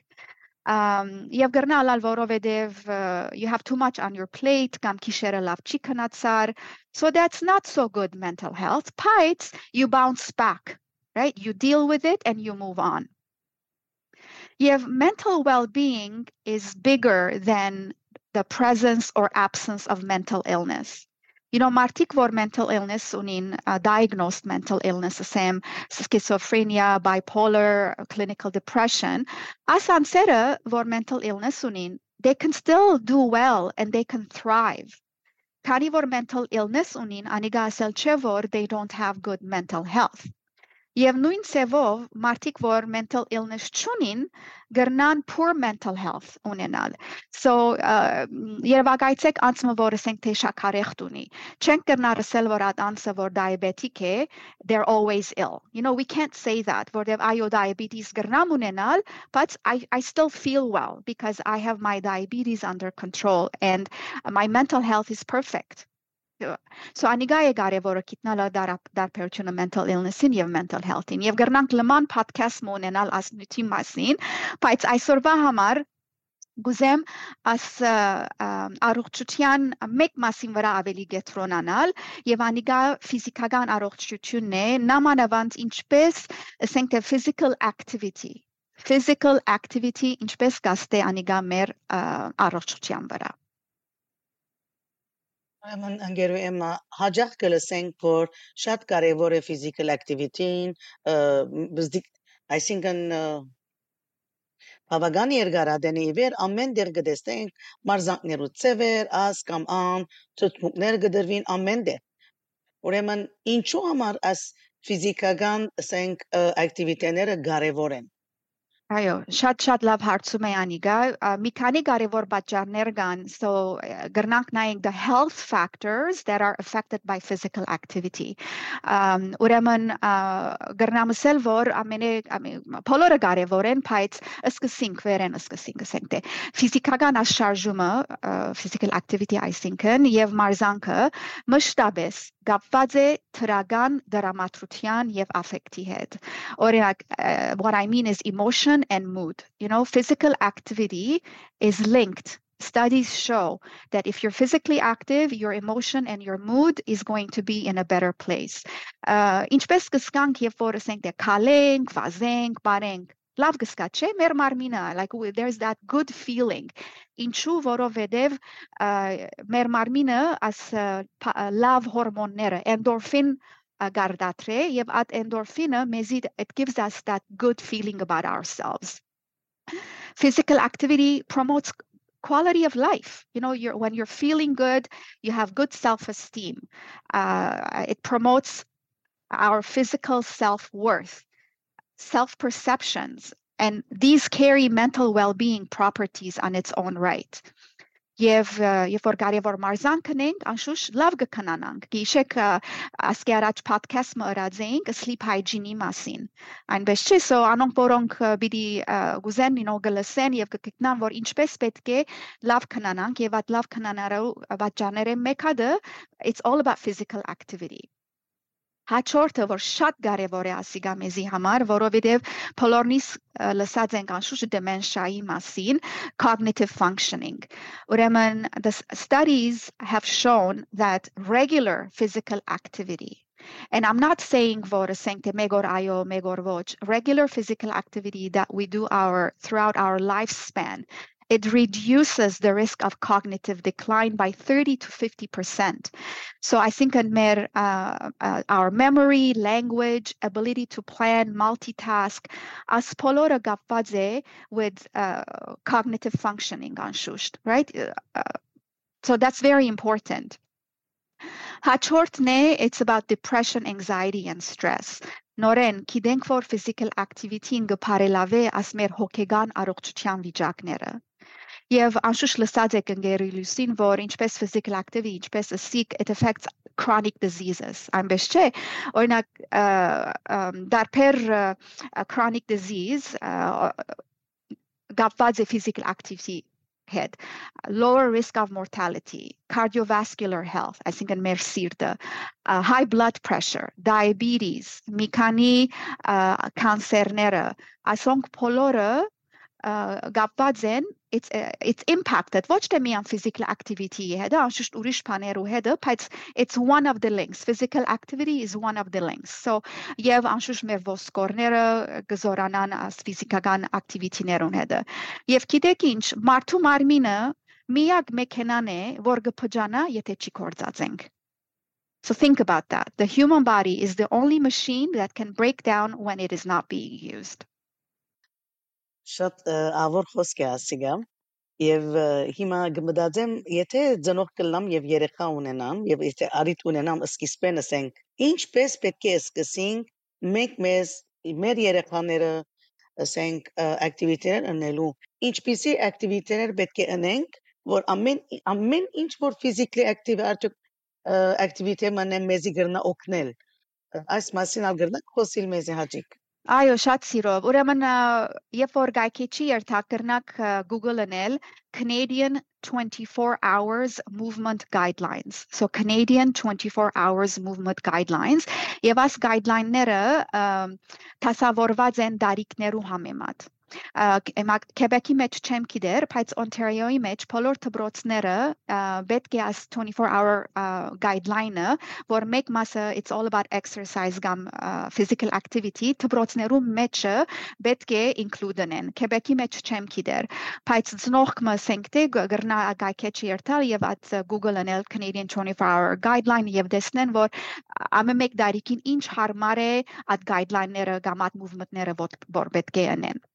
Um, եւ գրնալալ որովհետեւ uh, you have too much on your plate, կամ քիշերը լավ չի քնածար. So that's not so good mental health. But you bounce back right? You deal with it and you move on. You have mental well being is bigger than the presence or absence of mental illness. You know, martik vor mental illness unin uh, diagnosed mental illness same schizophrenia, bipolar, clinical depression. As ansera vor mental illness unin, they can still do well and they can thrive. Kani vor mental illness unin aniga asel they don't have good mental health. Եվ նույն ցևով մարդիկ, որ mental illness չունին, գրնան poor mental health ունենալ։ So երևակայցեք անցումը, որ ասենք թե շաքարեղտ ունի։ Չենք կրնար ասել, որ այդ անձը, որ diabetic է, they're always ill. You know, we can't say that, որտեվ այո diabetes գրնամ ունենալ, but I I still feel well because I have my diabetes under control and my mental health is perfect. So անիգա է կարևորը գիտնալը դարբերությունը mental illness-ին եւ mental health-ին եւ գրնանք լման podcast մոնենալ ասնույթի մասին, բայց այսօրվա համար գուզեմ աս առողջության մեկ մասին վրա ավելի գետրոնանալ եւ անիգա ֆիզիկական առողջությունն է նամանավանդ ինչպես ասենք թե physical activity physical activity ինչպես կաստե անիգա մեր առողջության վրա Ուրեմն ընկերու եմա հաջող կլսենք որ շատ կարևոր է physical activity-ին, այսինքն բավական երկարադենի վեր ամեն դեր կտեսնենք մարզանքներու ծևեր, աս կամ ան, ծծմուկներ կդրվին ամեն դեր։ Ուրեմն ինչու համար աս ֆիզիկական ասենք ակտիվիտեները կարևոր են։ Այո, շատ-շատ լավ հարցում է Անիգա։ Մի քանի կարևոր պատճառներ կան, so գրնանք նայենք the health factors that are affected by physical activity։ Ուրեմն գրնամսել որ ամենը բոլորը կարևոր են, բայց սկսենք վերեն սկսենք ասենք թե ֆիզիկական աշխարհումը physical activity այսինքն եւ մարզանքը մշտապես կապված է թրական դրամատրության եւ աֆեկտի հետ։ Օրինակ, what I mean is emotion and mood. You know, physical activity is linked studies show that if you're physically active, your emotion and your mood is going to be in a better place. Ինչպես կսկանք, երբ որ ասենք դե քալենք, վազենք, բարենք, labgazka, čemer marmina, like there's that good feeling. In chu voro uh, mer marmina as love hormone endorphin uh, gardatre, Yev at endorphina mezid, it gives us that good feeling about ourselves. Physical activity promotes quality of life you know you're, when you're feeling good you have good self-esteem uh, it promotes our physical self-worth self perceptions, and these carry mental well being properties on its own right. Եվ երբ որ կարևոր մարզան կնենք, անշուշ լավ կքնանանք։ Գիշեք ասկի առաջ podcast-ը ըրած sleep hygiene-ի մասին։ Այնպես չէ, so անոնք որոնք պիտի գուզեն ինո գլսեն եւ կգտնան, որ ինչպես պետք է լավ քնանանք եւ այդ լավ քնանալու պատճառները մեկը it's all about physical activity։ Հաջորդը, որ շատ կարևոր է ասիգա մեզի համար, որովհետև բոլորնից լսած ենք անշուշտ dementia-ի մասին, cognitive functioning. Ուրեմն the studies have shown that regular physical activity And I'm not saying for saying megor ayo megor voch regular physical activity that we do our throughout our lifespan it reduces the risk of cognitive decline by 30 to 50%. So I think uh, uh, our memory, language, ability to plan, multitask, as polora gapvadze with uh, cognitive functioning on shusht, right? Uh, uh, so that's very important. Հաջորդն it's about depression, anxiety and stress. Նորեն, գիտենք, որ physical activity-ին կփարելավե աս մեր հոգեգան առողջության վիճակները։ Եվ անշուշտ լսած եք ընկերուլուսին, որ ինչպես physical activity, ինչպես sick it affects chronic diseases. Այնպես չէ, օրինակ դարբեր chronic disease կապված է physical activity head, lower risk of mortality, cardiovascular health, I think in մեր սիրտը, uh, high blood pressure, diabetes, մի քանի uh, կանսերները, այսոնք բոլորը կապված են it's uh, it's impacted ոչ թե միան physical activity հետ, անշուշտ ուրիշ բաներու հետ, բայց it's one of the links. Physical activity is one of the links. So եւ անշուշտ մեր ոսկորները գզորանան as ֆիզիկական activity-ներուն հետ։ Եվ գիտեք ինչ, մարդու մարմինը միակ մեքենան է, որ կփճանա, եթե չի կործածենք։ So think about that. The human body is the only machine that can break down when it is not being used. Շատ ավոր խոսք է ասիգա եւ հիմա գմդածեմ եթե ծնող կլամ եւ երեխա ունենամ եւ եթե արիտ ունենամ սկիզբեն ասենք ինչպես պետք է սկսենք մենք մեզ մեր երեխաները ասենք ակտիվիտեներ անելու ինչպիսի ակտիվիտեներ պետք է անենք որ ամեն ամեն ինչ որ ֆիզիկլի ակտիվ արդյոք ակտիվիտե մանե մեզի գրնա օգնել այս մասին ալ գրնա խոսիլ մեզի հաջիկ Այո, շատ սիրով։ Ուրեմն երբ որ գայքիչի երթակ կրնակ Google անել Canadian 24 hours movement guidelines. So Canadian 24 hours movement guidelines եւ այս guideline-ները դասավորված են դարիքներու համեմատ։ Հիմա Քեբեկի մեջ չեմ գիտեր, բայց Ontario-ի մեջ բոլոր դպրոցները պետք է as 24 hour guideline-ը, որ մեկ մասը it's all about exercise կամ physical activity, դպրոցներու մեջը պետք է include անեն։ Քեբեկի մեջ չեմ գիտեր, բայց ծնողքը ասենք թե գրնա գայքեչի երթալ եւ at Google անել Canadian 24 hour guideline եւ տեսնեն, որ ամեն մեկ դարիքին ինչ հարմար է այդ guideline-ները կամ այդ movement-ները որ պետք է անեն։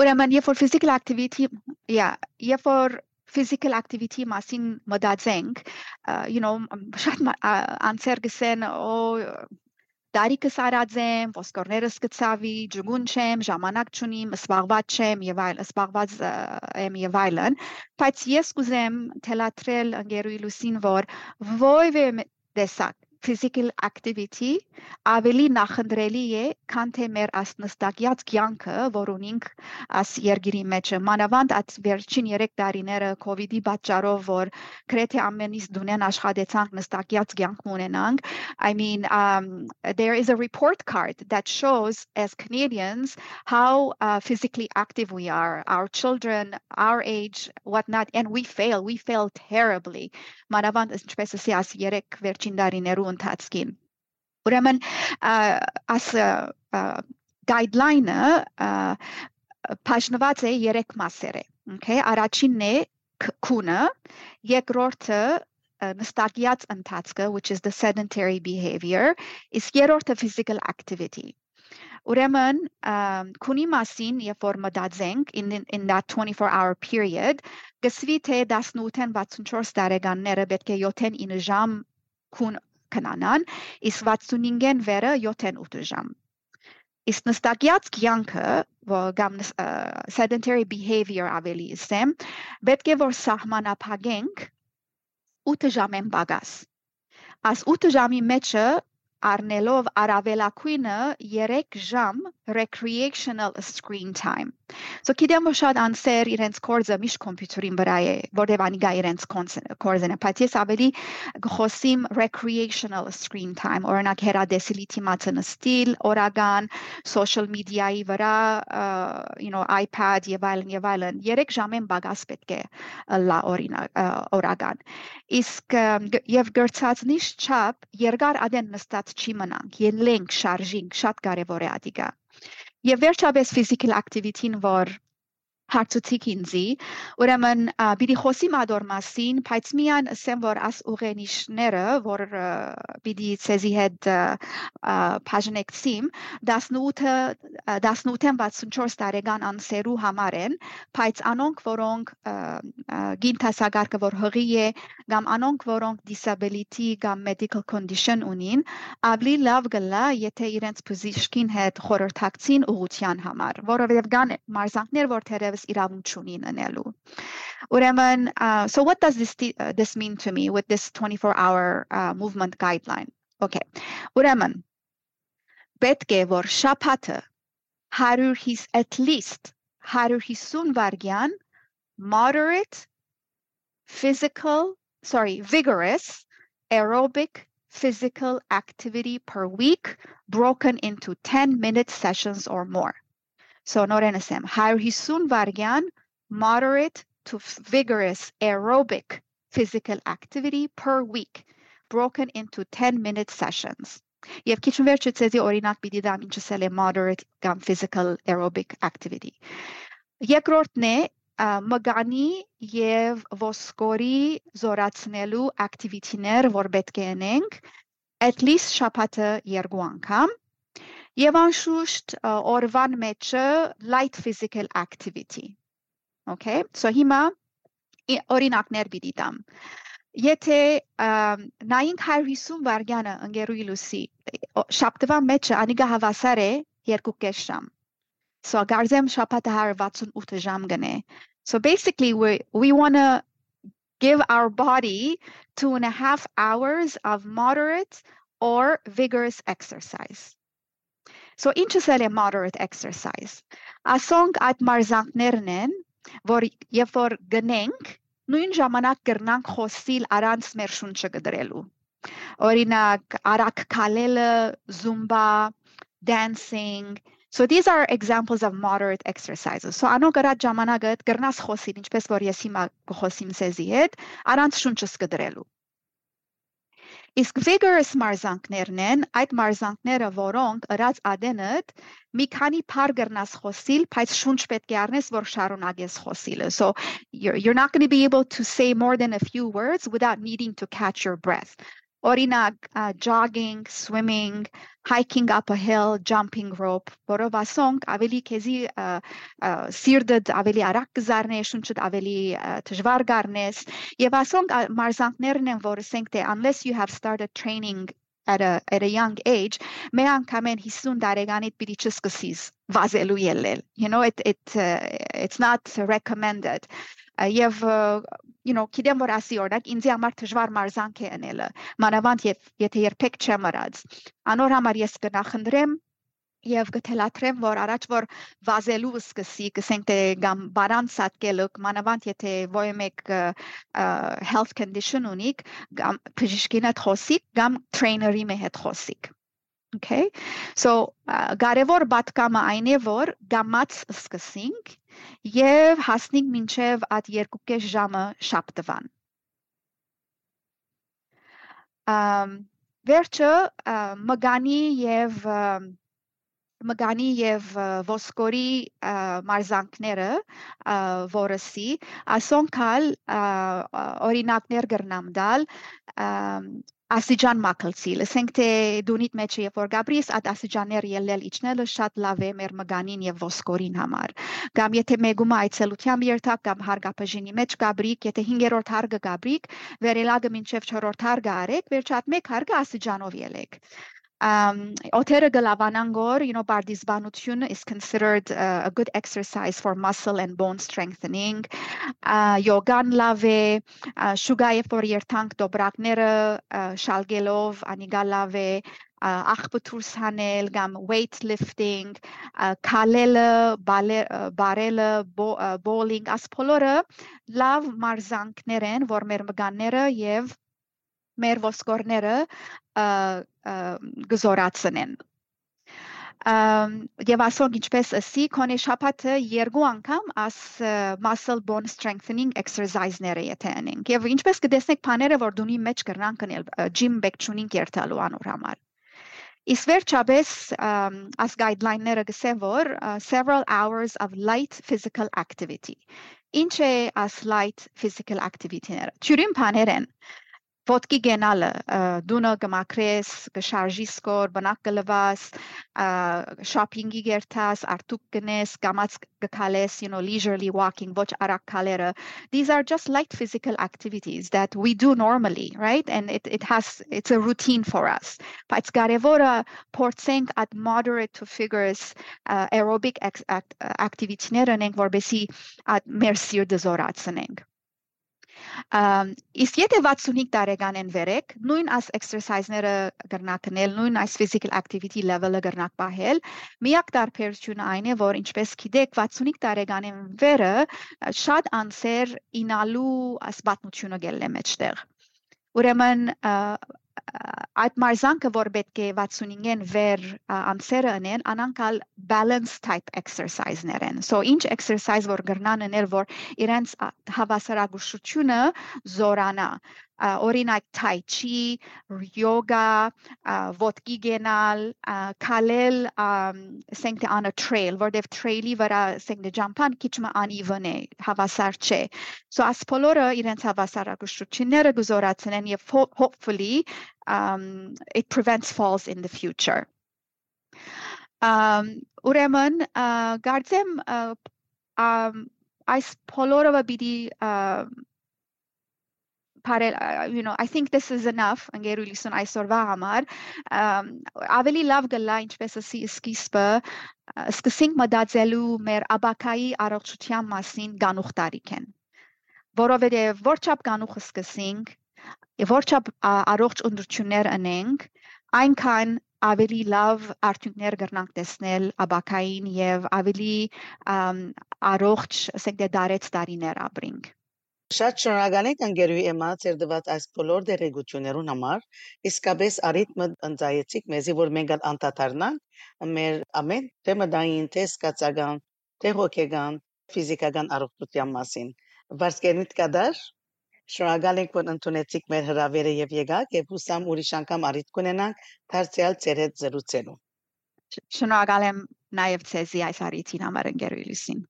Ուրեմն երբ որ physical activity, yeah, երբ որ physical activity մասին մտածենք, you know, շատ անցեր գսեն, օ դարիքս արած եմ, ոսկորներս գծավի, ջգուն չեմ, ժամանակ չունիմ, սպաղված չեմ եւ այլ, սպաղված եմ եւ այլն, բայց ես կուզեմ թելատրել ընկերուի լուսին, որ ովևէ տեսակ physical activity ավելի նախընտրելի է, քան թե մեր ասնստակյաց կյանքը, որ ունենք աս երգիրի մեջ։ Մանավանդ այդ վերջին 3 տարիները COVID-ի պատճառով, որ գրեթե ամենից դունեն աշխատեցանք նստակյաց կյանք ունենանք, I mean, um, there is a report card that shows as Canadians how uh, physically active we are, our children, our age, whatnot, and we fail. We fail terribly. Մանավանդ ինչպես ասի աս 3 վերջին տարիներու ընթացքին։ Ուրեմն աս guideline-ը բաժնված է 3 մասերի։ Okay, առաջինն է քունը, երկրորդը նստակյաց ընթացքը, which is the sedentary behavior, իսկ երրորդը physical activity։ Ուրեմն քունի մասին, երբ որ մտածենք in, in that 24 hour period, գսվի թե 18-ն 64 տարեկանները պետք է 7-ն 9 ժամ քուն քնանան, իսկ 65-ն վերը 7-ն 8 ժամ։ Իսկ նստակյաց կյանքը, կամ sedentary behavior ավելի ասեմ, պետք է որ սահմանափակենք 8 ժամեն պակաս։ Աս 8 ժամի մեջը առնելով առավելակույնը 3 ժամ recreational screen time։ So գիտեմ որ շատ անսեր իրենց կորձը միշտ կոմպյուտերին վրա է, որտեղ անի գա իրենց կորձը, բայց ես ավելի խոսիմ recreational screen time, օրինակ հերադեսիլի թիմացը նստիլ, օրական, social media-ի վրա, you know, iPad եւ այլն եւ այլն, 3 ժամեն բագաս պետք է լա օրինակ օրական։ Իսկ եւ գրծածնիշ չափ երկար ադեն նստած չի մնանք, ելենք, շարժինք, շատ կարեւոր է ադիգա։ Եվ վերջապես physical activity-ն, որ հարցուցիք ինձի, ուրեմն պիտի խոսիմ ադոր մասին, բայց միան ասեմ, որ աս ուղենիշները, որ պիտի ցեզի հետ բաժնեկցիմ, 18-ը 18-ին 64 տարեկան անսերու համար են, բայց անոնք, որոնք գինտասագարկը որ հղի է, կամ անոնք, որոնք disability կամ medical condition ունին, ավելի լավ գլա, եթե իրենց բժիշկին հետ խորհրդակցին ուղղության համար, որովհետև կան մարզանքներ, որ թերևս is Chunin and Elu. Ureman, uh, so what does this, uh, this mean to me with this 24 hour uh, movement guideline? Okay. Ureman, betge vor shapate harur his at least harur hisun vargian moderate physical sorry vigorous aerobic physical activity per week broken into 10 minute sessions or more so Norenesem, Harhisun Vargyan, moderate to vigorous aerobic physical activity per week, broken into 10 minute sessions. Եվ քիչ վերջ ցեզի օրինակ պիտի դամ ինչ ասել է moderate կամ physical aerobic activity։ Երկրորդն է մգանի եւ ոսկորի զորացնելու activity-ներ, որ պետք է անենք at least շաբաթը երկու անգամ Եվ անշուշտ օրվան մեջը light physical activity։ Okay? So հիմա օրինակներ պիտի տամ։ Եթե նայինք 150 վարգյանը ընկերուի լուսի, շաբթվա մեջը անիգա հավասար է 2.5 ժամ։ So գարձեմ շաբաթը 168 ժամ գնե։ So basically we we want to give our body two and a half hours of moderate or vigorous exercise. So ինչս էլ է moderate exercise։ Ասոնք այդ մարզանքներն են, որ երբ որ գնենք, նույն ժամանակ կրնանք խոսիլ առանց մեր շունչը գդրելու։ Օրինակ, արագ քալելը, zumba, dancing, So these are examples of moderate exercises. So անոնք առած ժամանակը կրնաս խոսիլ, ինչպես որ ես հիմա կխոսիմ սեզի հետ, առանց շունչս կդրելու։ Իսկ vigorous մարզանքներն են այդ մարզանքները, որոնք ըրած ադենդ մի քանի փար գրնաս խոսիլ, բայց շունչ պետք է առնես, որ շարունակես խոսիլը. So you're, you're not going to be able to say more than a few words without needing to catch your breath. Օրինակ, uh, jogging, swimming, hiking up a hill, jumping rope, որով ասոնք ավելի քեզի սիրտդ ավելի արագ կզառնե, շունչդ ավելի դժվար գառնես, եւ ասոնք մարզանքներն են, որ ասենք թե unless you have started training at a at a young age მე անգամեն 50 տարեկանից պիտի չսկսես վազելու ելնել you know it it uh, it's not recommended. Եւ you know գիտեմ որ ասի օրինակ ինձ համար դժվար մարզանք է անելը մանավանդ եթե երբեք չեմ արած անոր համար ես կնախնդրեմ եւ գտելատրեմ որ առաջ որ վազելու սկսի կսենք թե գամ բարան սատկելուկ մանավանդ եթե ոյ մեկ health condition ունիք գամ բժիշկինը խոսիկ գամ trainer-ի հետ խոսիկ Okay. So կարևոր բատկամը այն է որ գամած սկսենք եւ հասնենք մինչեւ այդ 2.5 ժամը շաբթվան։ Ամ վերջը մգանի եւ մգանի եւ ոսկորի մարզանքները որսի ասոնքալ օրինակներ գրնամ դալ ասիջան մակլցի լսենք թե դունիտ մեջ երբ որ գաբրիս այդ ասիջաններ ելնել իջնելը շատ լավ է մեր մգանին եւ ոսկորին համար կամ եթե մեգումը այցելությամբ երթակ կամ հարգապժինի մեջ գաբրիկ եթե 5-րդ հարգը գաբրիկ վերելագը մինչեւ 4-րդ հարգը արեք վերջատ մեկ հարգը ասիջանով ելեք um, Otera Galavanangor, you know, Bardisbanutun is considered uh, a good exercise for muscle and bone strengthening. Uh, yogan lave, uh, Shugaye for yertank dobraknere, uh, Shalgelov, Aniga lave, աղբթուրս հանել կամ weightlifting, քալելը, բարելը, bowling, ասփոլորը լավ մարզանքներ են, որ մեր մգանները եւ մեր ոսկորները գզորացնեն եւ ասոնք ինչպես ասի քոնե շապատը երկու անգամ as muscle bone strengthening exercise-ները եթե անենք եւ ինչպես կտեսնեք բաները որ դունի մեջ կրնան կնել gym back tuning երթալու անոր համար Իսկ վերջապես as guideline-ները գսեն որ several hours of light physical activity ինչ է as light physical activity-ները ճյուրին բաներ են ոտքի գենալը դունը կմակրես կշարժի սկոր բնակ կլվաս shopping-ի գերտաս արտուկ կնես կամած կքալես you know leisurely walking ոչ արագ քալերը these are just light physical activities that we do normally right? And it it has it's a routine for us. Բայց կարևորը փորձենք at moderate to figures uh, aerobic activity-ներ անենք որբեսի at մեր սիրտը զորացնենք իսկ եթե 65 տարեկան են վերեք, նույն այս exercise-ները կրնակնել, նույն այս physical activity level-ը կրնակ պահել, միակ տարբերությունը այն է, որ ինչպես գիտեք, 65 տարեկանին վերը շատ անսեր ինալու ասպատնությունը գելն է մեջտեղ։ Ուրեմն այդ մարզանքը որ պետք է 65-ին վեր ամսերը անեն, անանկալ balance type exercise-ներ են։ So ինչ exercise որ գրնան անել որ իրենց հավասարակշռությունը զորանա օրինակ tai chi, yoga, ոտքի գենալ, քալել, ասենք թե on a trail, որտեղ trail-ի վրա ասենք թե ջամփան քիչ մը uneven է, հավասար չէ։ So as բոլորը իրենց հավասարակշռությունները գզորացնեն եւ hopefully um it prevents falls in the future. Um ուրեմն գարձեմ um այս բոլորը պիտի parel you know i think this is enough ընկերուլիսուն այսօրվա համար ավելի լավ գլա ինչպես ասի սկիզբը սկսենք մտածելու մեր աբակայի առողջության մասին գանուխ տարիքեն որովհետև որչափ գանուխը սկսենք որչափ առողջ ընդրություններ անենք այնքան ավելի լավ արդյունքներ կրնանք տեսնել աբակային եւ ավելի առողջ ասենք դե դարեց տարիներ ապրենք Շատ շնորհակալ ենք ընկերուհի Էմա ձեր տված այս բոլոր դերեկություններուն համար։ Իսկապես արիթմը ընծայեցիք մեզի, որ մենք անդադարնանք մեր ամեն թեմադային, թե սկացական, թե հոգեգան, ֆիզիկական առողջության մասին։ Վարսկենիտ կադար Շնորհակալ ենք, որ ընդունեցիք մեր հրավերը եւ եկաք եւ հուսամ ուրիշ անգամ առիթ կունենանք դարձյալ ձեր հետ զրուցելու։ Շնորհակալ եմ նաեւ ցեզի այս առիթին համար ընկերուհիլիսին։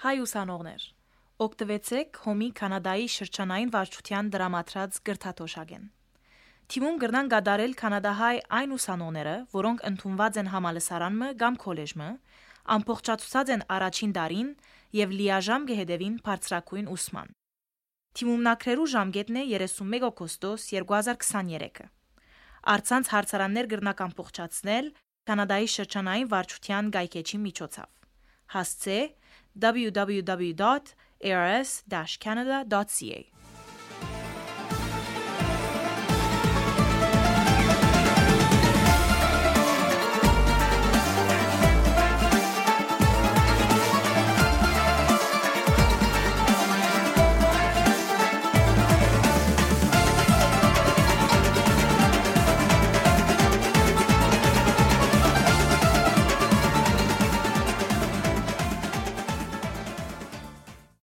Հայ ուսանողներ, օգտվեցեք Հոմի Կանադայի շրջանային վարչության դրամատրած գրթաթոշակեն։ Թիմում գրնան գադարել կանադահայ այն ուսանողները, որոնք ընդունված են համալսարանմը կամ քոլեջմը, ամբողջացուցած են առաջին դարին եւ լիաժամ կհետևին բարձրակույն ուսման։ Թիմումնակրերու ժամկետն է 31 օգոստոս 2023-ը։ Արցանց հարցարաններ գրնական փոխչացնել Կանադայի շրջանային վարչության գայքեչի միջոցով։ Հասցե www.ars-canada.ca